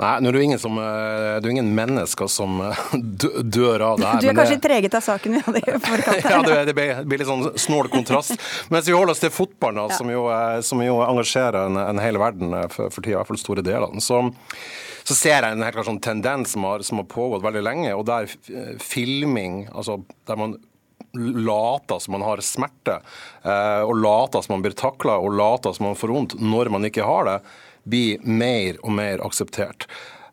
Speaker 8: Nei, nå er det ingen, som, eh, det er ingen mennesker som eh, [laughs] dør av det her.
Speaker 2: Du er kanskje det, treget av saken vi hadde i forkant
Speaker 8: ja, det, [laughs] det blir litt sånn snål kontrast. Mens vi holder oss til fotballen, ja. som, jo, som, jo, engasjerer en, en hel verden eh, for, for tida, i hvert fall store deler. Så, så ser jeg en helt klar sånn tendens som har, som har pågått veldig lenge, og der filming, altså der man later som man har smerte, og later som man blir takla, og later som man får vondt når man ikke har det blir mer og mer akseptert.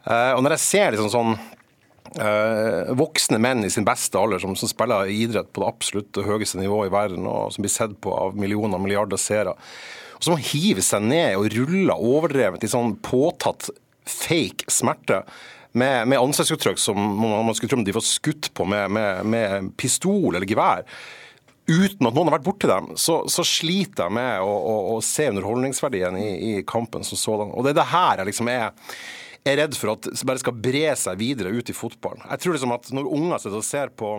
Speaker 8: Eh, og når jeg ser liksom sånn eh, voksne menn i sin beste alder som, som, spiller idrett på det absolutt høyeste nivået i verden, og som blir sett på av millioner og milliarder seere, og som hiver seg ned og ruller overdrevet i sånn påtatt fake smerte. Med, med ansiktsuttrykk som man skulle tro de får skutt på med, med, med pistol eller gevær uten at noen har vært borti dem, så, så sliter jeg med å, å, å se underholdningsverdien i, i, kampen som sådan. Og det er det her jeg liksom er er redd for at bare skal bre seg videre ut i fotballen. Jeg tror liksom at Når unger sitter og ser på,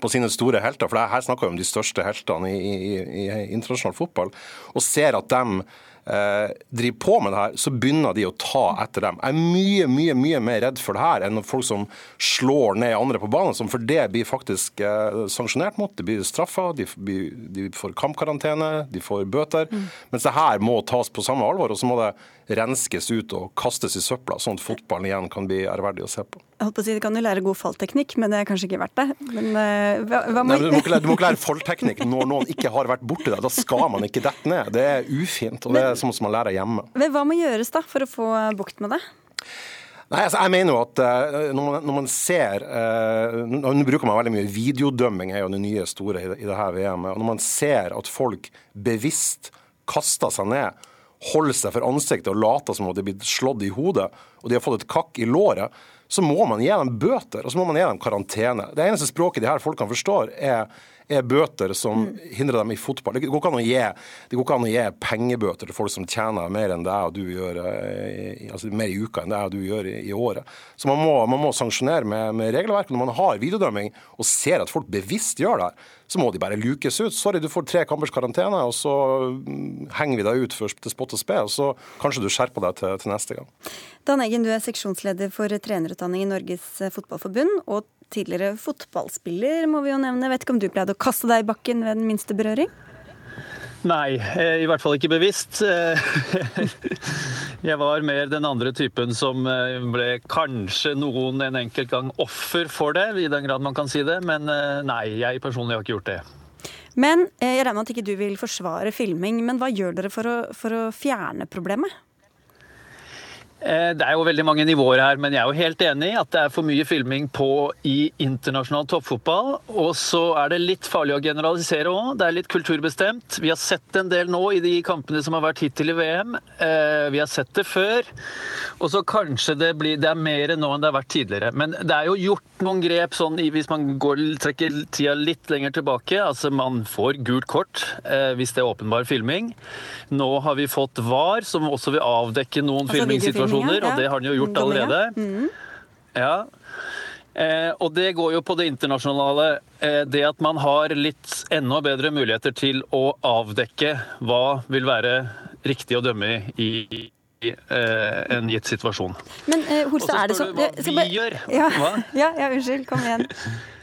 Speaker 8: på sine store helter, for her snakker vi om de største heltene i, i, i internasjonal fotball, og ser at de eh, driver på med det her, så begynner de å ta etter dem. Jeg er mye mye, mye mer redd for det her enn folk som slår ned andre på banen, som for det blir faktisk eh, sanksjonert mot. De blir straffa, de, de, får kampkarantene, de får bøter. Mm. Mens det her må tas på samme alvor, og så må det renskes ut og kastes i søpla, sånn at fotballen igjen kan bli ærverdig å se på.
Speaker 2: Jeg holdt på å si, Det kan jo lære god fallteknikk, men det er kanskje ikke verdt det. Men, uh, hva,
Speaker 8: hva må... Nei, du, må ikke lære, du må ikke lære fallteknikk når noen ikke har vært borti deg. Da skal man ikke dette ned. Det er ufint, og det er sånn som man lærer hjemme.
Speaker 2: Men Hva må gjøres da for å få bukt med det?
Speaker 8: Nei, altså jeg mener jo at uh, når, man, når, man, ser uh, Nå bruker man veldig mye videodømming, er jo det nye store i, i det her VM-et. og Når man ser at folk bevisst kaster seg ned holder seg for ansiktet og later som om de er blitt slått i hodet, og de har fått et kakk i låret, så må man gi dem bøter og så må man gi dem karantene. Det eneste språket de her folkene forstår, er er bøter som mm. hindrer dem i fotball. Det går ikke an å gi, det går ikke an å gi pengebøter til folk som tjener mer enn deg og du gjør, eh, altså mer i uka enn deg og du gjør i, i året. Så man må, man må sanksjonere med, med regelverk. Når man har videodømming og ser at folk bevisst gjør det, så må de bare lukes ut. Sorry, du får tre kampers karantene, og så mm, henger vi deg ut først til spott og spe, og så kanskje du skjerper deg til, til neste gang.
Speaker 2: Dan Eggen, du er seksjonsleder for trenerutdanning i Norges Fotballforbund. og tidligere fotballspiller, må vi jo nevne. vet ikke om du pleide å kaste deg i bakken ved den minste berøring?
Speaker 9: Nei, eh, i hvert fall ikke bevisst. [laughs] Jeg var mer den andre typen som eh, ble kanskje noen en enkelt gang offer for det, i den grad man kan si det. Men eh, nei, jeg personlig har ikke gjort det.
Speaker 2: Men jeg regner med at ikke du vil forsvare filming, men hva gjør dere for å, for å fjerne problemet?
Speaker 9: Eh, det er jo veldig mange nivåer her, men jeg er jo helt enig i at det er for mye filming på i internasjonal toppfotball. Og så er det litt farlig å generalisere òg. Det er litt kulturbestemt. Vi har sett en del nå i de kampene som har vært hittil i VM. Eh, vi har sett det før. Og så kanskje det blir Det er mer nå enn det har vært tidligere. Men det er jo gjort noen grep sånn hvis man går, trekker tida litt lenger tilbake. Altså man får gult kort eh, hvis det er åpenbar filming. Nå har vi fått VAR, som også vil avdekke noen altså, filmingssituasjoner, ja. og det har den jo gjort allerede. Mm. Ja. Eh, og det går jo på det internasjonale. Eh, det at man har litt enda bedre muligheter til å avdekke hva vil være riktig å dømme i, i eh, en gitt situasjon.
Speaker 2: Men eh, Holstad, er det sånn
Speaker 9: Hva vi gjør?
Speaker 2: Ja, [laughs] ja, ja, unnskyld. Kom igjen. [laughs]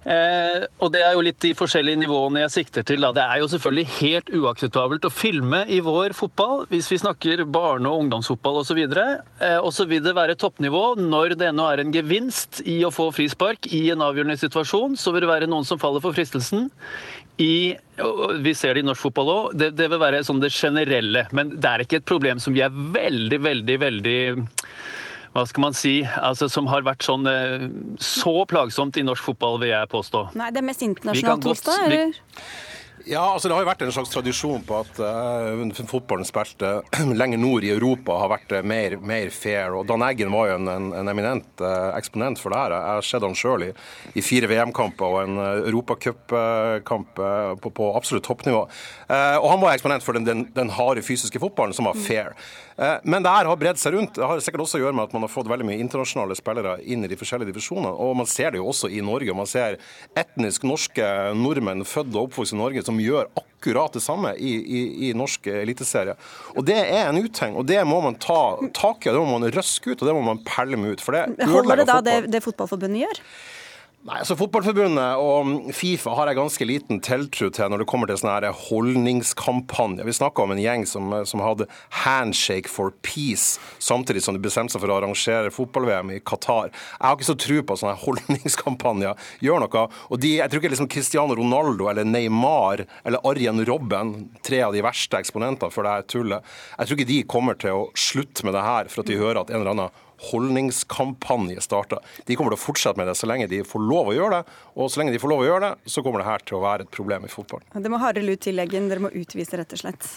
Speaker 9: Eh, og Det er jo litt de forskjellige nivåene jeg sikter til. Da. Det er jo selvfølgelig helt uakseptabelt å filme i vår fotball, hvis vi snakker barne- og ungdomsfotball osv. Eh, og så vil det være toppnivå når det ennå er en gevinst i å få frispark i en avgjørende situasjon. Så vil det være noen som faller for fristelsen. I, vi ser det i norsk fotball òg. Det, det, vil være sånn det generelle. Men det er ikke et problem som vi er veldig, veldig, veldig hva skal man si, altså, som har vært sånn eh, så plagsomt i norsk fotball, vil jeg påstå.
Speaker 2: Nei, Det er mest internasjonalt hos deg, eller?
Speaker 8: Ja, altså Det har jo vært en slags tradisjon på at uh, fotballen spilte [clears throat] lenger nord i Europa har vært uh, mer, mer, fair. og Dan Eggen var jo en, en, en eminent uh, eksponent for det her. Jeg har sett han sjøl i, i, fire VM-kamper og en uh, europacupkamp på, på, absolutt toppnivå. og Han var eksponent for den, den, den harde fysiske fotballen som var fair. Men det her har bredd seg rundt. Det har sikkert også å gjøre med at man har fått veldig mye internasjonale spillere inn i de forskjellige divisjonene. og Man ser det jo også i Norge. Man ser etnisk norske nordmenn født og oppvokst i Norge som gjør akkurat det samme i, i, i norsk eliteserie. Og Det er en utheng, og det må man ta tak i, det må man røske ut og det må man pælme ut. for det
Speaker 2: Holder det da det, det Fotballforbundet gjør?
Speaker 8: Nei, altså Fotballforbundet og Fifa har jeg ganske liten tiltro til når det kommer til sånne her holdningskampanjer. Vi snakka om en gjeng som, som, hadde 'handshake for peace', samtidig som de bestemte seg for å arrangere fotball-VM i Qatar. Jeg har ikke så tro på at sånne [laughs] holdningskampanjer gjør noe. Og de, Jeg tror ikke liksom Cristiano Ronaldo eller Neymar eller Arjen Robben, tre av de verste eksponentene for det tullet, jeg tror ikke de kommer til å slutte med det her for at de hører at en eller annen holdningskampanje starta. De kommer til å fortsette med det så lenge de får lov å gjøre det. Og så lenge de får lov å gjøre det, så kommer det her til å være et problem i fotballen.
Speaker 2: Det må hardere lut til leggen. Dere må utvise, rett og slett.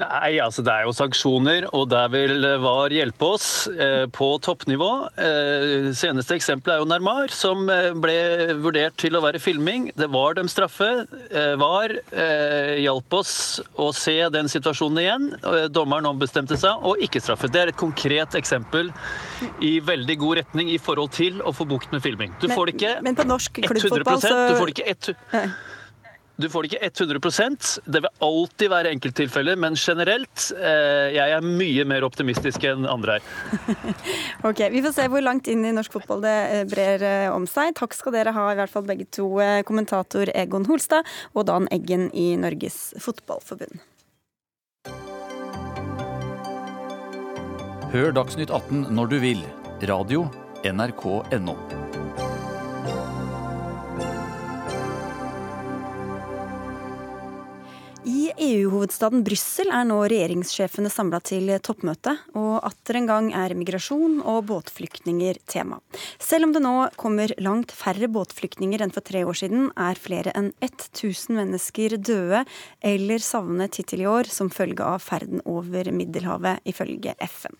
Speaker 9: Nei, altså det er jo sanksjoner, og der vil VAR hjelpe oss eh, på toppnivå. Eh, seneste eksempel er jo Nermar, som eh, ble vurdert til å være filming. Det var dem straffe. Eh, VAR eh, hjalp oss å se den situasjonen igjen. Eh, dommeren ombestemte seg, og ikke straffet. Det er et konkret eksempel i veldig god retning i forhold til å få bukt med filming. Du
Speaker 2: men,
Speaker 9: får det ikke
Speaker 2: men på norsk klubbfotball så...
Speaker 9: Du får det ikke 100 du får det ikke 100% Det vil alltid være enkelttilfeller, men generelt eh, jeg er mye mer optimistisk enn andre her. [laughs]
Speaker 2: ok, Vi får se hvor langt inn i norsk fotball det eh, brer eh, om seg. Takk skal dere ha, i hvert fall begge to, kommentator Egon Holstad og Dan Eggen i Norges Fotballforbund.
Speaker 6: Hør Dagsnytt 18 når du vil. Radio NRK.no.
Speaker 2: EU-hovedstaden Brussel er nå regjeringssjefene samla til toppmøte, og atter en gang er migrasjon og båtflyktninger tema. Selv om det nå kommer langt færre båtflyktninger enn for tre år siden, er flere enn 1000 mennesker døde eller savnet hittil i år som følge av ferden over Middelhavet, ifølge FN.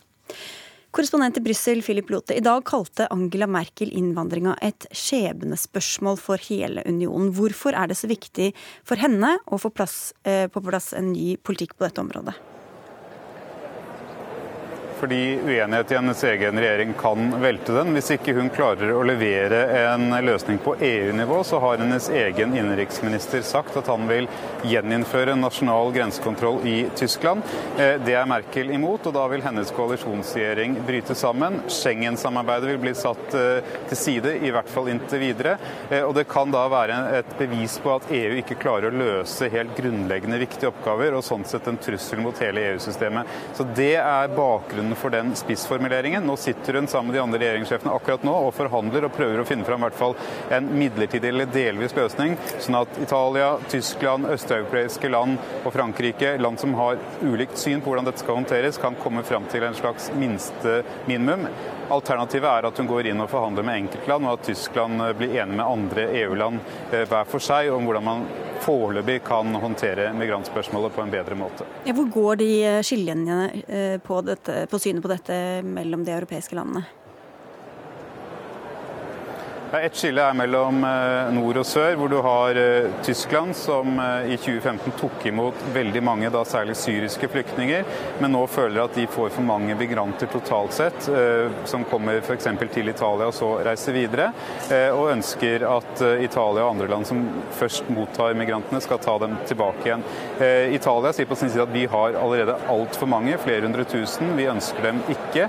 Speaker 2: Korrespondent i Brussel, Philip Lote. I dag kalte Angela Merkel innvandringa et skjebnespørsmål for hele unionen. Hvorfor er det så viktig for henne å få plass, eh, på plass en ny politikk på dette området?
Speaker 10: Fordi uenighet i hennes egen regjering kan velte den. Hvis ikke hun klarer å levere en løsning på EU-nivå, så har hennes egen innenriksminister sagt at han vil gjeninnføre nasjonal grensekontroll i Tyskland. Eh, det er Merkel imot, og da vil hennes koalisjonsregjering bryte sammen. Schengen-samarbeidet vil bli satt eh, til side, i hvert fall inntil videre. Eh, og det kan da være et bevis på at EU ikke klarer å løse helt grunnleggende viktige oppgaver, og sånn sett en trussel mot hele EU-systemet. Så det er bakgrunnen for den spissformuleringen. Nå sitter hun sammen med de andre regjeringssjefene akkurat nå og forhandler og prøver å finne fram hvert fall en midlertidig eller delvis løsning, sånn at Italia, Tyskland, østeuropeiske land og Frankrike, land som har ulikt syn på hvordan dette skal håndteres, kan komme fram til en slags minste minimum. Alternativet er at hun går inn og forhandler med enkeltland, og at Tyskland blir enig med andre EU-land eh, hver for seg om hvordan man foreløpig kan håndtere migrantspørsmålet på en bedre måte.
Speaker 2: Ja, hvor går de eh, skillelinjene på, på, på synet på dette mellom de europeiske landene?
Speaker 10: Et skille er mellom eh, nord og sør, hvor du har eh, Tyskland, som eh, i 2015 tok imot veldig mange, da særlig syriske flyktninger, men nå føler at de får for mange migranter totalt sett, som kommer f.eks. til Italia og så reiser videre, og ønsker at Italia og andre land som først mottar migrantene, skal ta dem tilbake igjen. Italia sier på sin side at vi har allerede altfor mange, flere hundre tusen. Vi ønsker dem ikke.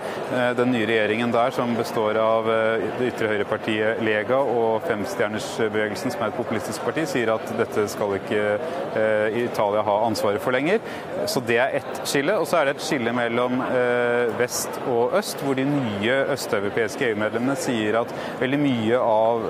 Speaker 10: Den nye regjeringen der, som består av det ytre høyrepartiet Lega og Femstjernersbevegelsen, som er et populistisk parti, sier at dette skal ikke eh, Italia ha ansvaret for lenger. Så det er ett skille. Og så er det et skille mellom eh, vest og øst, hvor de nye østeuropeiske EU-medlemmene sier at veldig mye av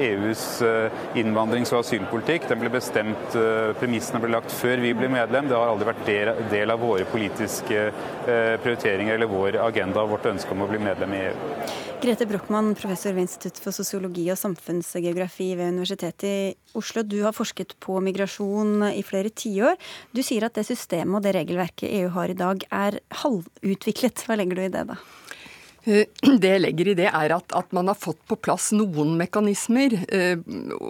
Speaker 10: EUs eh, innvandrings- og asylpolitikk den ble bestemt, premissene ble lagt før vi ble medlem. Det har aldri vært del, av våre politiske prioriteringer eller vår agenda og vårt ønske om å bli medlem i EU.
Speaker 2: Grete Brochmann, professor ved Institutt for sosiologi sosiologi og samfunnsgeografi ved Universitetet i Oslo. Du har forsket på migrasjon i flere tiår. Du sier at det systemet og det regelverket EU har i dag er halvutviklet. Hva legger du i det, da?
Speaker 11: Eh, [clears throat] det jeg legger i det, er at, at, man har fått på plass noen mekanismer eh,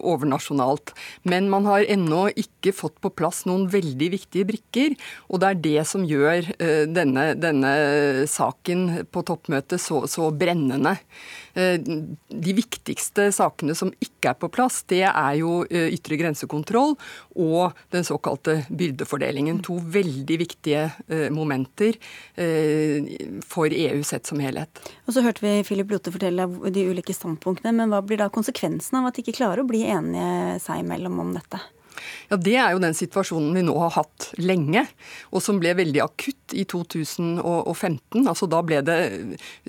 Speaker 11: overnasjonalt. Men man har ennå ikke fått på plass noen veldig viktige brikker. Og det er det som gjør eh, denne, denne, saken på toppmøtet så, så brennende. Eh, de viktigste sakene som ikke er på plass, det er jo eh, ytre grensekontroll og den såkalte byrdefordelingen. To veldig viktige eh, momenter for EU sett som helhet.
Speaker 2: Og Så hørte vi Philip Lote fortelle de ulike standpunktene, men hva blir da konsekvensen av at de ikke klarer å bli enige seg imellom om dette?
Speaker 11: Ja, Det er jo den situasjonen vi nå har hatt lenge, og som ble veldig akutt i 2015. Altså Da ble det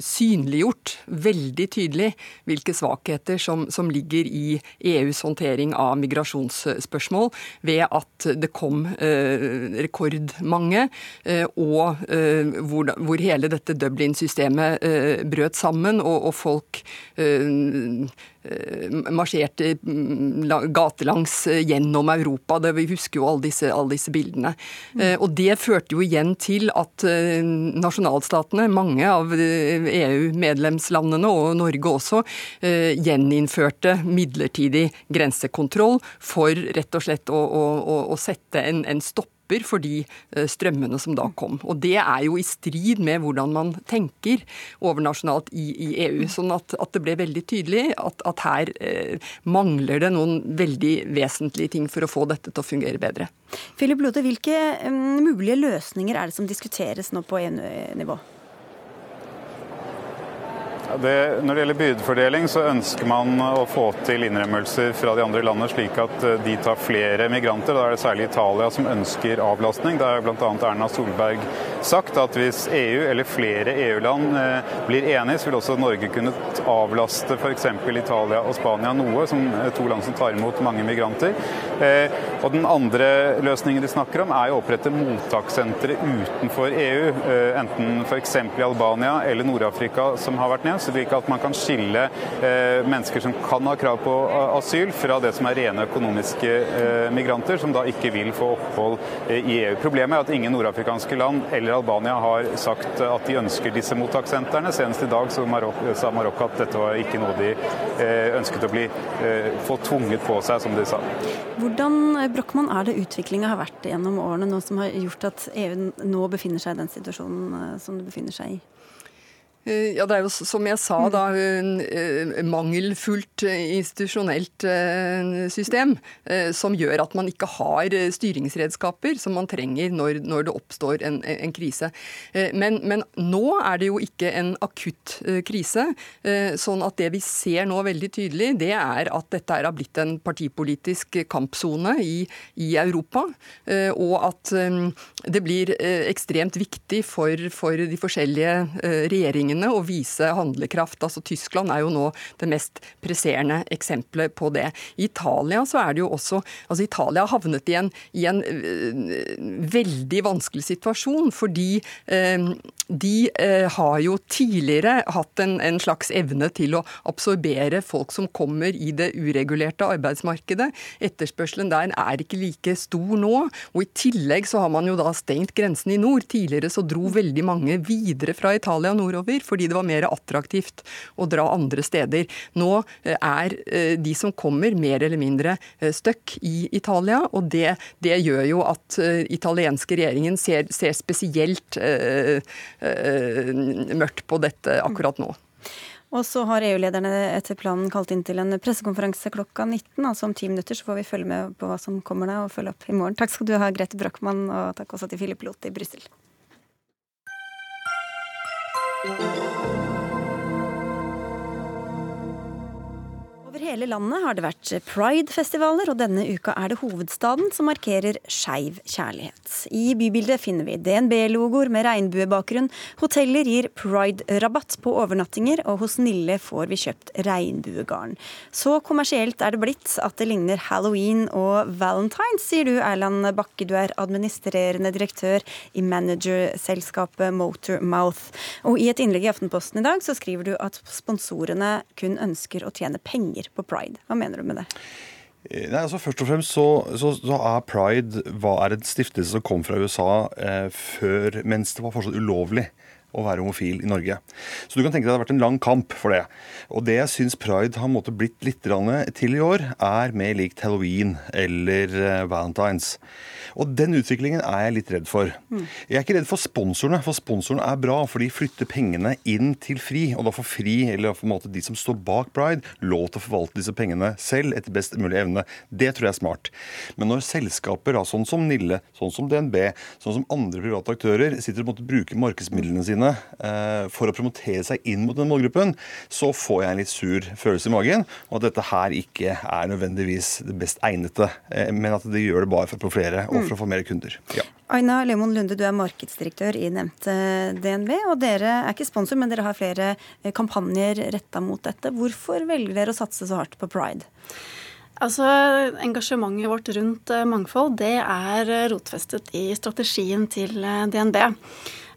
Speaker 11: synliggjort veldig tydelig hvilke svakheter som, som ligger i EUs håndtering av migrasjonsspørsmål, ved at det kom eh, rekordmange, eh, og eh, hvor, hvor, hele dette Dublin-systemet eh, brøt sammen, og, og folk eh, marsjerte mm, gatelangs eh, gjennom Europa. Det, vi husker jo alle disse, alle disse bildene. Mm. Og Det førte jo igjen til at nasjonalstatene, mange av EU-medlemslandene og Norge også, gjeninnførte midlertidig grensekontroll for rett og slett å, å, å sette en, en stopp stopper for de eh, strømmene som da kom. Og Det er jo i strid med hvordan man tenker overnasjonalt i, i EU. Sånn at, at, det ble veldig tydelig at, at her eh, mangler det noen veldig vesentlige ting for å få dette til å fungere bedre.
Speaker 2: Philip Lode, hvilke um, mulige løsninger er det som diskuteres nå på EU-nivå?
Speaker 10: Det, når det gjelder byrdefordeling, så ønsker man å få til innrømmelser fra de andre landene, slik at eh, de tar flere migranter. Da er det særlig Italia som ønsker avlastning. Det er bl.a. Erna Solberg sagt at hvis EU eller flere EU-land eh, blir enige, så vil også Norge kunne avlaste f.eks. Italia og Spania noe, som to land som tar imot mange migranter. Eh, og Den andre løsningen de snakker om, er å opprette mottakssentre utenfor EU, enten f.eks. i Albania eller Nord-Afrika, som har vært nevnt slik at man kan skille eh, mennesker som kan ha krav på asyl, fra det som er rene økonomiske eh, migranter, som da ikke vil få opphold eh, i EU. Problemet er at ingen nordafrikanske land eller Albania har sagt at de ønsker disse mottakssentrene. Senest i dag så Marokko, sa Marokko at dette var ikke noe de ønsket å bli, få tvunget på seg, som de sa.
Speaker 2: Hvordan Brochmann, er det utviklinga har vært gjennom årene nå som har gjort at EU nå befinner seg i den situasjonen som det befinner seg i?
Speaker 11: Eh, ja, Det er jo som jeg sa, da, eh, mangelfullt eh, institusjonelt system som gjør at man ikke har styringsredskaper som man trenger når, når det oppstår en, en krise. Men, men, nå er det jo ikke en akutt krise. sånn at det vi ser nå veldig tydelig, det er at dette er blitt en partipolitisk kampsone i, i Europa. Og at det blir ekstremt viktig for, for de forskjellige regjeringene regjeringene å vise handlekraft. Altså Tyskland er jo nå det mest presserende eksempelet på det. I Italia så er det jo også altså Italia har havnet i en, i en uh, veldig vanskelig situasjon, fordi uh, de eh, har jo tidligere hatt en, en, slags evne til å absorbere folk som kommer i det uregulerte arbeidsmarkedet. Etterspørselen der er ikke like stor nå. Og i tillegg så har man jo da stengt grensen i nord. Tidligere så dro veldig mange videre fra Italia nordover fordi det var mer attraktivt å dra andre steder. Nå eh, er eh, de som kommer mer eller mindre eh, stuck i Italia, og det, det gjør jo at italienske regjeringen ser, ser spesielt uh, mørkt på dette akkurat nå.
Speaker 2: Og så har EU-lederne etter planen kalt inn til en pressekonferanse klokka 19. Altså om ti minutter så får vi følge med på hva som kommer da, og følge opp i morgen. Takk skal du ha, Grete Brochmann, og takk også til Philip Loth i Brussel. Hele landet har det vært Pride-festivaler, og denne uka er det hovedstaden som markerer skeiv kjærlighet. I bybildet finner vi DNB-logoer med regnbuebakgrunn, hoteller gir pride-rabatt på overnattinger, og hos Nille får vi kjøpt regnbuegarn. Så kommersielt er det blitt at det ligner halloween og valentines, sier du Erland Bakke, du er administrerende direktør i managerselskapet Motormouth. Og i et innlegg i Aftenposten i dag så skriver du at sponsorene kun ønsker å tjene penger på pride. Hva mener du med det?
Speaker 12: Eh, nei, altså Først og fremst så, så, så er pride hva er en stiftelse som kom fra USA eh, før, mens det var fortsatt ulovlig å være homofil i Norge. Så du kan tenke deg det har vært en lang kamp for det. Og det jeg syns pride har måttet blitt litt til i år, er mer likt halloween eller eh, valentines. Og den utviklingen er jeg litt redd for. Mm. Jeg er ikke redd for sponsorene, for sponsorene er bra, for de flytter pengene inn til FRI. Og da får FRI, eller på en måte de som står bak Pride, lov til å forvalte disse pengene selv etter best mulig evne. Det tror jeg er smart. Men når selskaper, sånn som Nille, sånn som DNB, sånn som andre private aktører, sitter og måtte bruke markedsmidlene sine sine eh, for å promotere seg inn mot den målgruppen, så får jeg en litt sur følelse i magen. Og at dette her ikke er nødvendigvis det best egnede, eh, men at de gjør det bare for å profilere og for å få mer kunder. Ja.
Speaker 2: Aina Lemon Lunde, du er markedsdirektør i nevnte DNV. og Dere er ikke sponsor, men dere har flere eh, kampanjer retta mot dette. Hvorfor velger dere å satse så hardt på pride?
Speaker 13: Altså, Engasjementet vårt rundt mangfold det er rotfestet i strategien til DNB.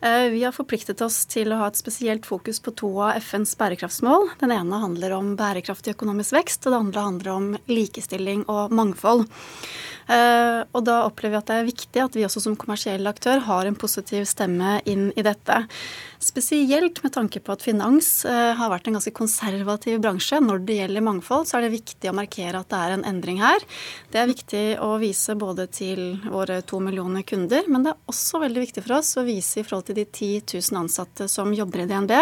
Speaker 13: Eh, vi har forpliktet oss til å ha et spesielt fokus på to av FNs bærekraftsmål. Den ene handler om bærekraftig økonomisk vekst, og det andre handler om likestilling og mangfold. Eh, og da opplever vi at det er viktig at vi også som kommersiell aktør har en positiv stemme inn i dette. Spesielt med tanke på at finans eh, har vært en ganske konservativ bransje. Når det gjelder mangfold, så er det viktig å markere at det er en endring her. Det er viktig å vise både til våre to millioner kunder, men det er også veldig viktig for oss å vise i forhold til de 10 000 ansatte som jobber i DNB,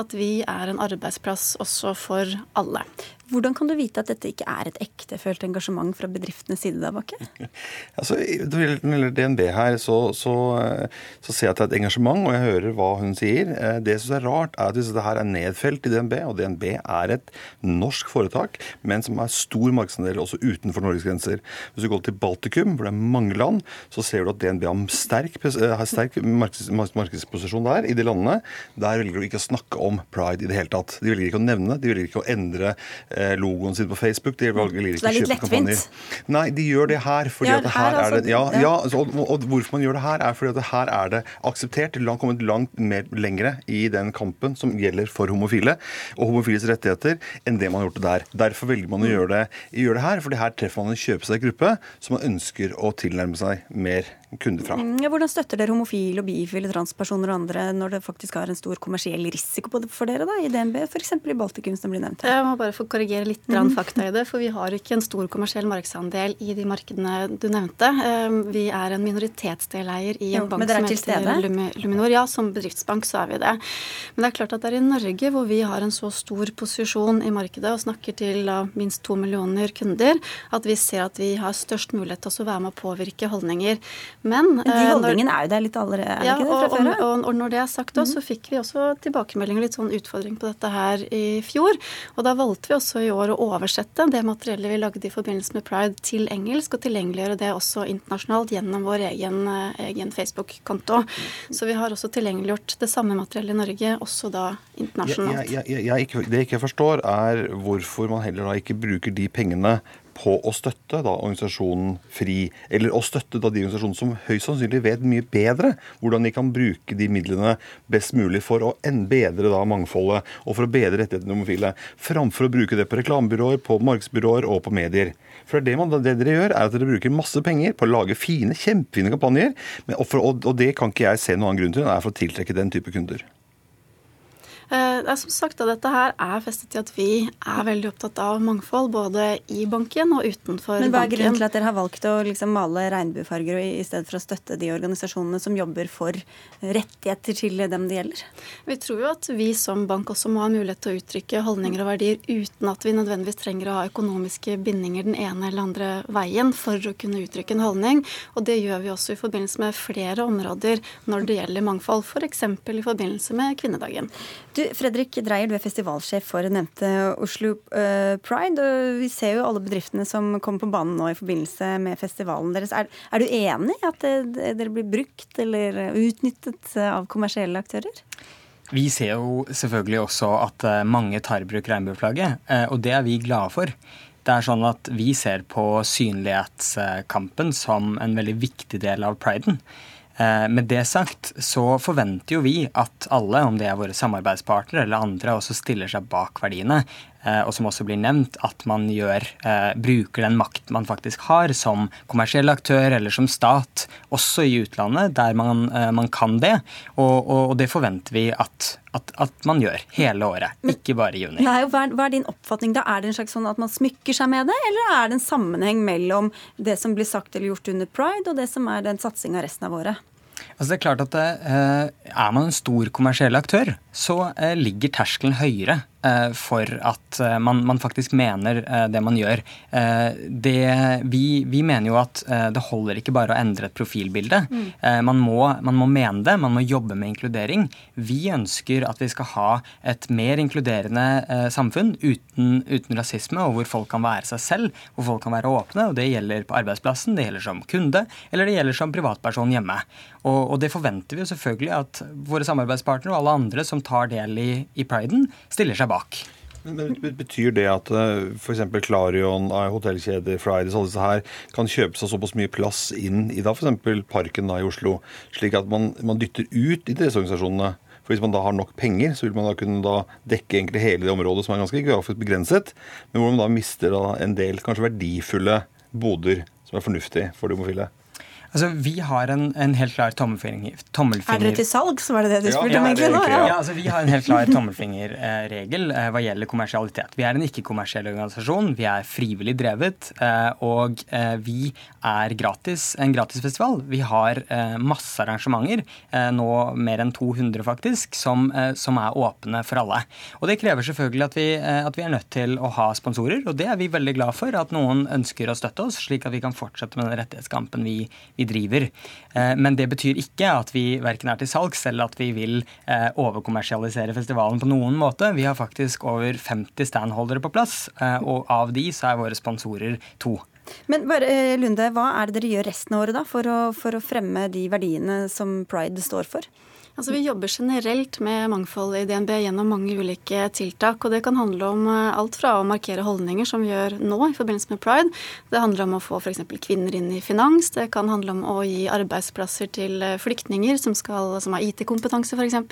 Speaker 13: at vi er en arbeidsplass også for alle.
Speaker 2: Hvordan kan du vite at dette ikke er et ektefølt engasjement fra bedriftenes side? der Bakke? [laughs]
Speaker 12: Altså, Når det gjelder DNB her, så, så, så, ser jeg at det er et engasjement, og jeg hører hva hun sier. Eh, det syns er rart, er at hvis dette her er nedfelt i DNB, og DNB er et norsk foretak, men som har stor markedsandel også utenfor Norges grenser. Hvis du går til Baltikum, hvor det er mange land, så ser du at DNB har sterk, eh, har sterk markeds, markedsposisjon der. I de landene der velger du ikke å snakke om pride i det hele tatt. De velger ikke å nevne, de velger ikke å endre logoen sin på Facebook. De valger ikke
Speaker 2: Så det er litt lettvint?
Speaker 12: Nei, de gjør det her. fordi ja, at her, her er det, ja, ja altså, og, og, hvorfor man gjør det her, er fordi at her er det akseptert. langt har kommet langt mer lengre i den kampen som gjelder for homofile og homofiles rettigheter, enn det man har gjort det der. Derfor velger man å gjøre det, gjøre det her, fordi her treffer man en kjøpesterk gruppe som man ønsker å tilnærme seg mer kunder fra.
Speaker 2: Ja, hvordan støtter dere homofile og bifile, transpersoner og andre når det faktisk har en stor kommersiell risiko for dere da, i DNB, f.eks. i Baltikum, som blir nevnt
Speaker 13: her? Jeg må bare få korrigere litt mm. fakta i det, for vi har ikke en stor kommersiell markedsandel i de markedene du nevnte. Ehm, vi er en minoritetsdeleier i en jo, bank som heter Luminor. Ja, som bedriftsbank så er vi det. Men det er klart at det er i Norge hvor vi har en så stor posisjon i markedet og snakker til minst to millioner kunder, at vi ser at vi har størst mulighet til å være med å påvirke holdninger.
Speaker 2: Men, Men de holdningene når, er jo der litt allerede, er ja, ikke det, fra
Speaker 13: før og, og, når det er sagt, mm. så fikk vi også tilbakemeldinger litt sånn utfordring på dette her i fjor. Og da valgte vi også i år å oversette det materiellet vi lagde i forbindelse med pride til engelsk, og tilgjengeliggjøre det også internasjonalt gjennom vår egen, eh, egen Facebook-konto. Så vi har også tilgjengeliggjort det samme materiellet i Norge, også da internasjonalt.
Speaker 12: Jeg, jeg, jeg, det jeg ikke forstår, er hvorfor man heller da ikke bruker de pengene på å støtte da, organisasjonen FRI, eller å støtte da, de organisasjonene som høyst sannsynlig vet mye bedre hvordan de kan bruke de midlene best mulig for å bedre da, mangfoldet og for å bedre rettighetene til homofile, framfor å bruke det på reklamebyråer, på markedsbyråer og på medier. For det, man, det, dere gjør, er at dere bruker masse penger på å lage fine, kjempefine kampanjer, men, og, for, og, og det kan ikke jeg se noen annen grunn til enn for å tiltrekke den type kunder.
Speaker 13: Eh, det er som sagt at Dette her er festet til at vi er veldig opptatt av mangfold, både i banken og utenfor banken.
Speaker 2: Men Hva er grunnen til at dere har valgt å liksom male regnbuefarger i stedet for å støtte de organisasjonene som jobber for rettigheter til dem det gjelder?
Speaker 13: Vi tror jo at vi som bank også må ha mulighet til å uttrykke holdninger og verdier uten at vi nødvendigvis trenger å ha økonomiske bindinger den ene eller andre veien for å kunne uttrykke en holdning. Og det gjør vi også i forbindelse med flere områder når det gjelder mangfold, f.eks. i forbindelse med kvinnedagen.
Speaker 2: Du, Fredrik Dreyer, du er festivalsjef for nevnte Oslo uh, Pride. og Vi ser jo alle bedriftene som kommer på banen nå i forbindelse med festivalen deres. Er, er du enig i at dere blir brukt eller utnyttet av kommersielle aktører?
Speaker 14: Vi ser jo selvfølgelig også at eh, mange tar i bruk regnbueflagget, eh, og det er vi glade for. Det er sånn at Vi ser på synlighetskampen som en veldig viktig del av priden. Eh, med det sagt så forventer jo vi at alle, om det er våre samarbeidspartnere eller andre, også stiller seg bak verdiene. Eh, og som også blir nevnt, at man gjør, eh, bruker den makt man faktisk har som kommersiell aktør eller som stat, også i utlandet, der man, man kan det. Og, og, det forventer vi at, at, at, man gjør hele året, ikke bare i juni.
Speaker 2: Nei, hva, er, hva er din oppfatning da? Er det en slags sånn at man smykker seg med det, eller er det en sammenheng mellom det som blir sagt eller gjort under pride, og det som er den satsinga resten av året?
Speaker 14: Altså det Er klart at det, eh, er man en stor kommersiell aktør, så eh, ligger terskelen høyere Eh, for at eh, man, man, faktisk mener det man gjør. Det, vi, vi, mener jo at det holder ikke bare å endre et profilbilde. Mm. Man, må, man, må, mene det, man må jobbe med inkludering. Vi ønsker at vi skal ha et mer inkluderende samfunn uten, uten rasisme, og hvor folk kan være seg selv, hvor folk kan være åpne. og Det gjelder på arbeidsplassen, det gjelder som kunde, eller det gjelder som privatperson hjemme. Og, og det forventer vi jo selvfølgelig at våre samarbeidspartnere og alle andre som tar del i, i priden, stiller seg bak.
Speaker 12: Men Betyr det at eh, f.eks. Klarion, eh, hotellkjeder, Fridays, alle disse her kan kjøpe seg såpass mye plass inn i da f.eks. Parken da i Oslo, slik at man, man dytter ut interesseorganisasjonene? For Hvis man da har nok penger, så vil man da kunne da dekke egentlig hele det området som er ganske geografisk begrenset, men hvor man da mister da en del kanskje verdifulle boder som er fornuftig for de homofile.
Speaker 14: Altså, Vi har en, en helt klar tommelfinger, tommelfinger.
Speaker 2: Er dere til salg, så var det det du spurte om egentlig nå?
Speaker 14: Ja. ja, altså Vi har en helt klar tommelfingerregel eh, hva gjelder kommersialitet. Vi er en ikke-kommersiell organisasjon. Vi er frivillig drevet, eh, og eh, vi er gratis, en gratisfestival. Vi har eh, masse arrangementer, eh, nå mer enn 200 faktisk, som, eh, som, er åpne for alle. Og Det krever selvfølgelig at vi, at vi er nødt til å ha sponsorer, og det er vi veldig glad for. At noen ønsker å støtte oss, slik at vi kan fortsette med den rettighetskampen vi, vi driver. Eh, men det betyr ikke at vi verken er til salgs eller at vi vil eh, overkommersialisere festivalen på noen måte. Vi har faktisk over 50 standholdere på plass, eh, og av de så er våre sponsorer to.
Speaker 2: Men bare, Lunde, hva er det dere gjør resten av året da, for å, for å fremme de verdiene som Pride står for?
Speaker 13: Altså, vi jobber generelt med mangfold i DNB gjennom mange ulike tiltak. og Det kan handle om eh, alt fra å markere holdninger, som vi gjør nå i forbindelse med pride. Det handler om å få f.eks. kvinner inn i finans. Det kan handle om å gi arbeidsplasser til eh, flyktninger som, skal, som har IT-kompetanse f.eks.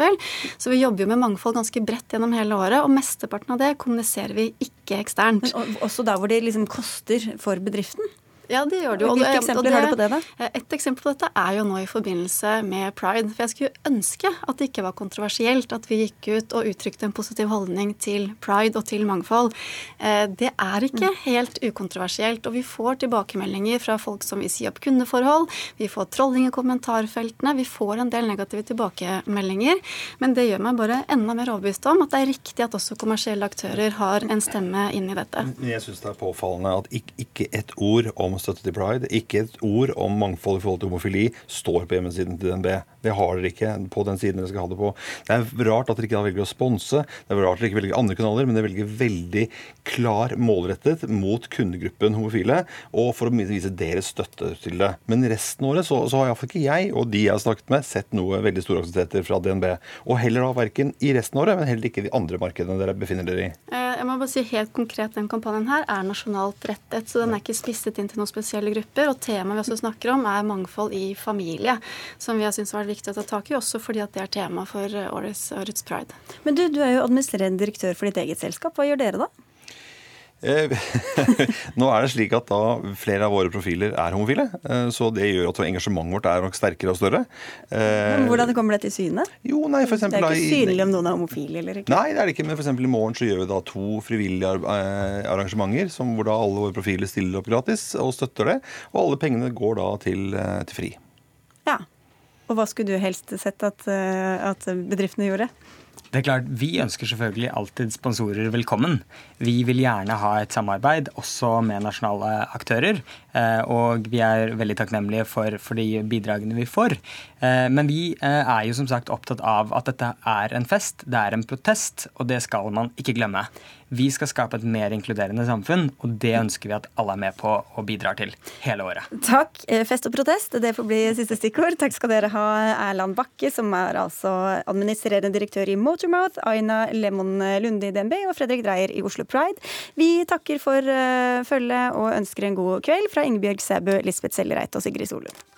Speaker 13: Så vi jobber jo med mangfold ganske bredt gjennom hele året. Og mesteparten av det kommuniserer vi ikke eksternt.
Speaker 2: Men også der hvor det liksom koster for bedriften?
Speaker 13: Ja, det gjør det jo.
Speaker 2: Hvilke eksempler har du på det, da?
Speaker 13: Eh, et eksempel på dette er jo nå i forbindelse med pride. For jeg skulle ønske at det ikke var kontroversielt at vi gikk ut og uttrykte en positiv holdning til pride og til mangfold. Eh, det er ikke mm. helt ukontroversielt. Og vi får tilbakemeldinger fra folk som vil si opp kundeforhold. Vi får trolling i kommentarfeltene. Vi får en del negative tilbakemeldinger. Men det gjør meg bare enda mer overbevist om at det er riktig at også kommersielle aktører har en stemme inn i dette.
Speaker 12: Jeg syns det er påfallende at ikke et ord om støtte til pride. Ikke et ord om mangfold i forhold til homofili står på hjemmesiden til DNB. Det har dere ikke på den siden dere skal ha det på. Det er rart at dere ikke velger å sponse. Det er rart at dere ikke velger andre kanaler, men dere velger veldig klar målrettet mot kundegruppen homofile, og for å vise deres støtte til det. Men resten av året så, så har iallfall ikke jeg og de jeg har snakket med, sett noe veldig store aktiviteter fra DNB. Og heller da verken i resten av året, men heller ikke de andre markedene dere befinner dere i.
Speaker 13: Eh, jeg må bare si helt konkret, Den kampanjen her er nasjonalt rettet, så den er ikke spisset inn til noen spesielle grupper. Og temaet vi også snakker om, er mangfold i familie, som vi har syntes var viktig å ta tak i, også fordi at det er tema for årets, årets pride.
Speaker 2: Men du, du er jo administrerende direktør for ditt eget selskap. Hva gjør dere da?
Speaker 12: Eh, [laughs] nå er det slik at da flere av våre profiler er homofile, eh, så det gjør at engasjementet vårt er nok sterkere og større.
Speaker 2: Eh, men hvordan kommer det til syne?
Speaker 12: Jo, nei, for eksempel,
Speaker 2: det er ikke synlig om noen er homofile eller ikke?
Speaker 12: Nei, det er det ikke. Men f.eks. i morgen så gjør vi da to frivillige arrangementer som hvor da alle våre profiler stiller opp gratis og støtter det. Og alle pengene går da til, til FRI.
Speaker 2: Ja. Og hva skulle du helst sett at, at bedriftene gjorde?
Speaker 14: Det er klart, Vi ønsker selvfølgelig alltid sponsorer velkommen. Vi vil gjerne ha et samarbeid også med nasjonale aktører. Eh, og vi er veldig takknemlige for, for de bidragene vi får. Eh, men vi eh, er jo som sagt opptatt av at dette er en fest, det er en protest, og det skal man ikke glemme. Vi skal skape et mer inkluderende samfunn, og det ønsker vi at alle er med på og bidrar til hele året.
Speaker 2: Takk. Fest og protest, det får bli siste stikkord. Takk skal dere ha, Erland Bakke, som er altså administrerende direktør i Motormouth, Aina Lemon Lunde i DNB og Fredrik Dreyer i Oslo Pride. Vi takker for følget og ønsker en god kveld fra Ingebjørg Sæbø, Lisbeth Sellereit og Sigrid Solund.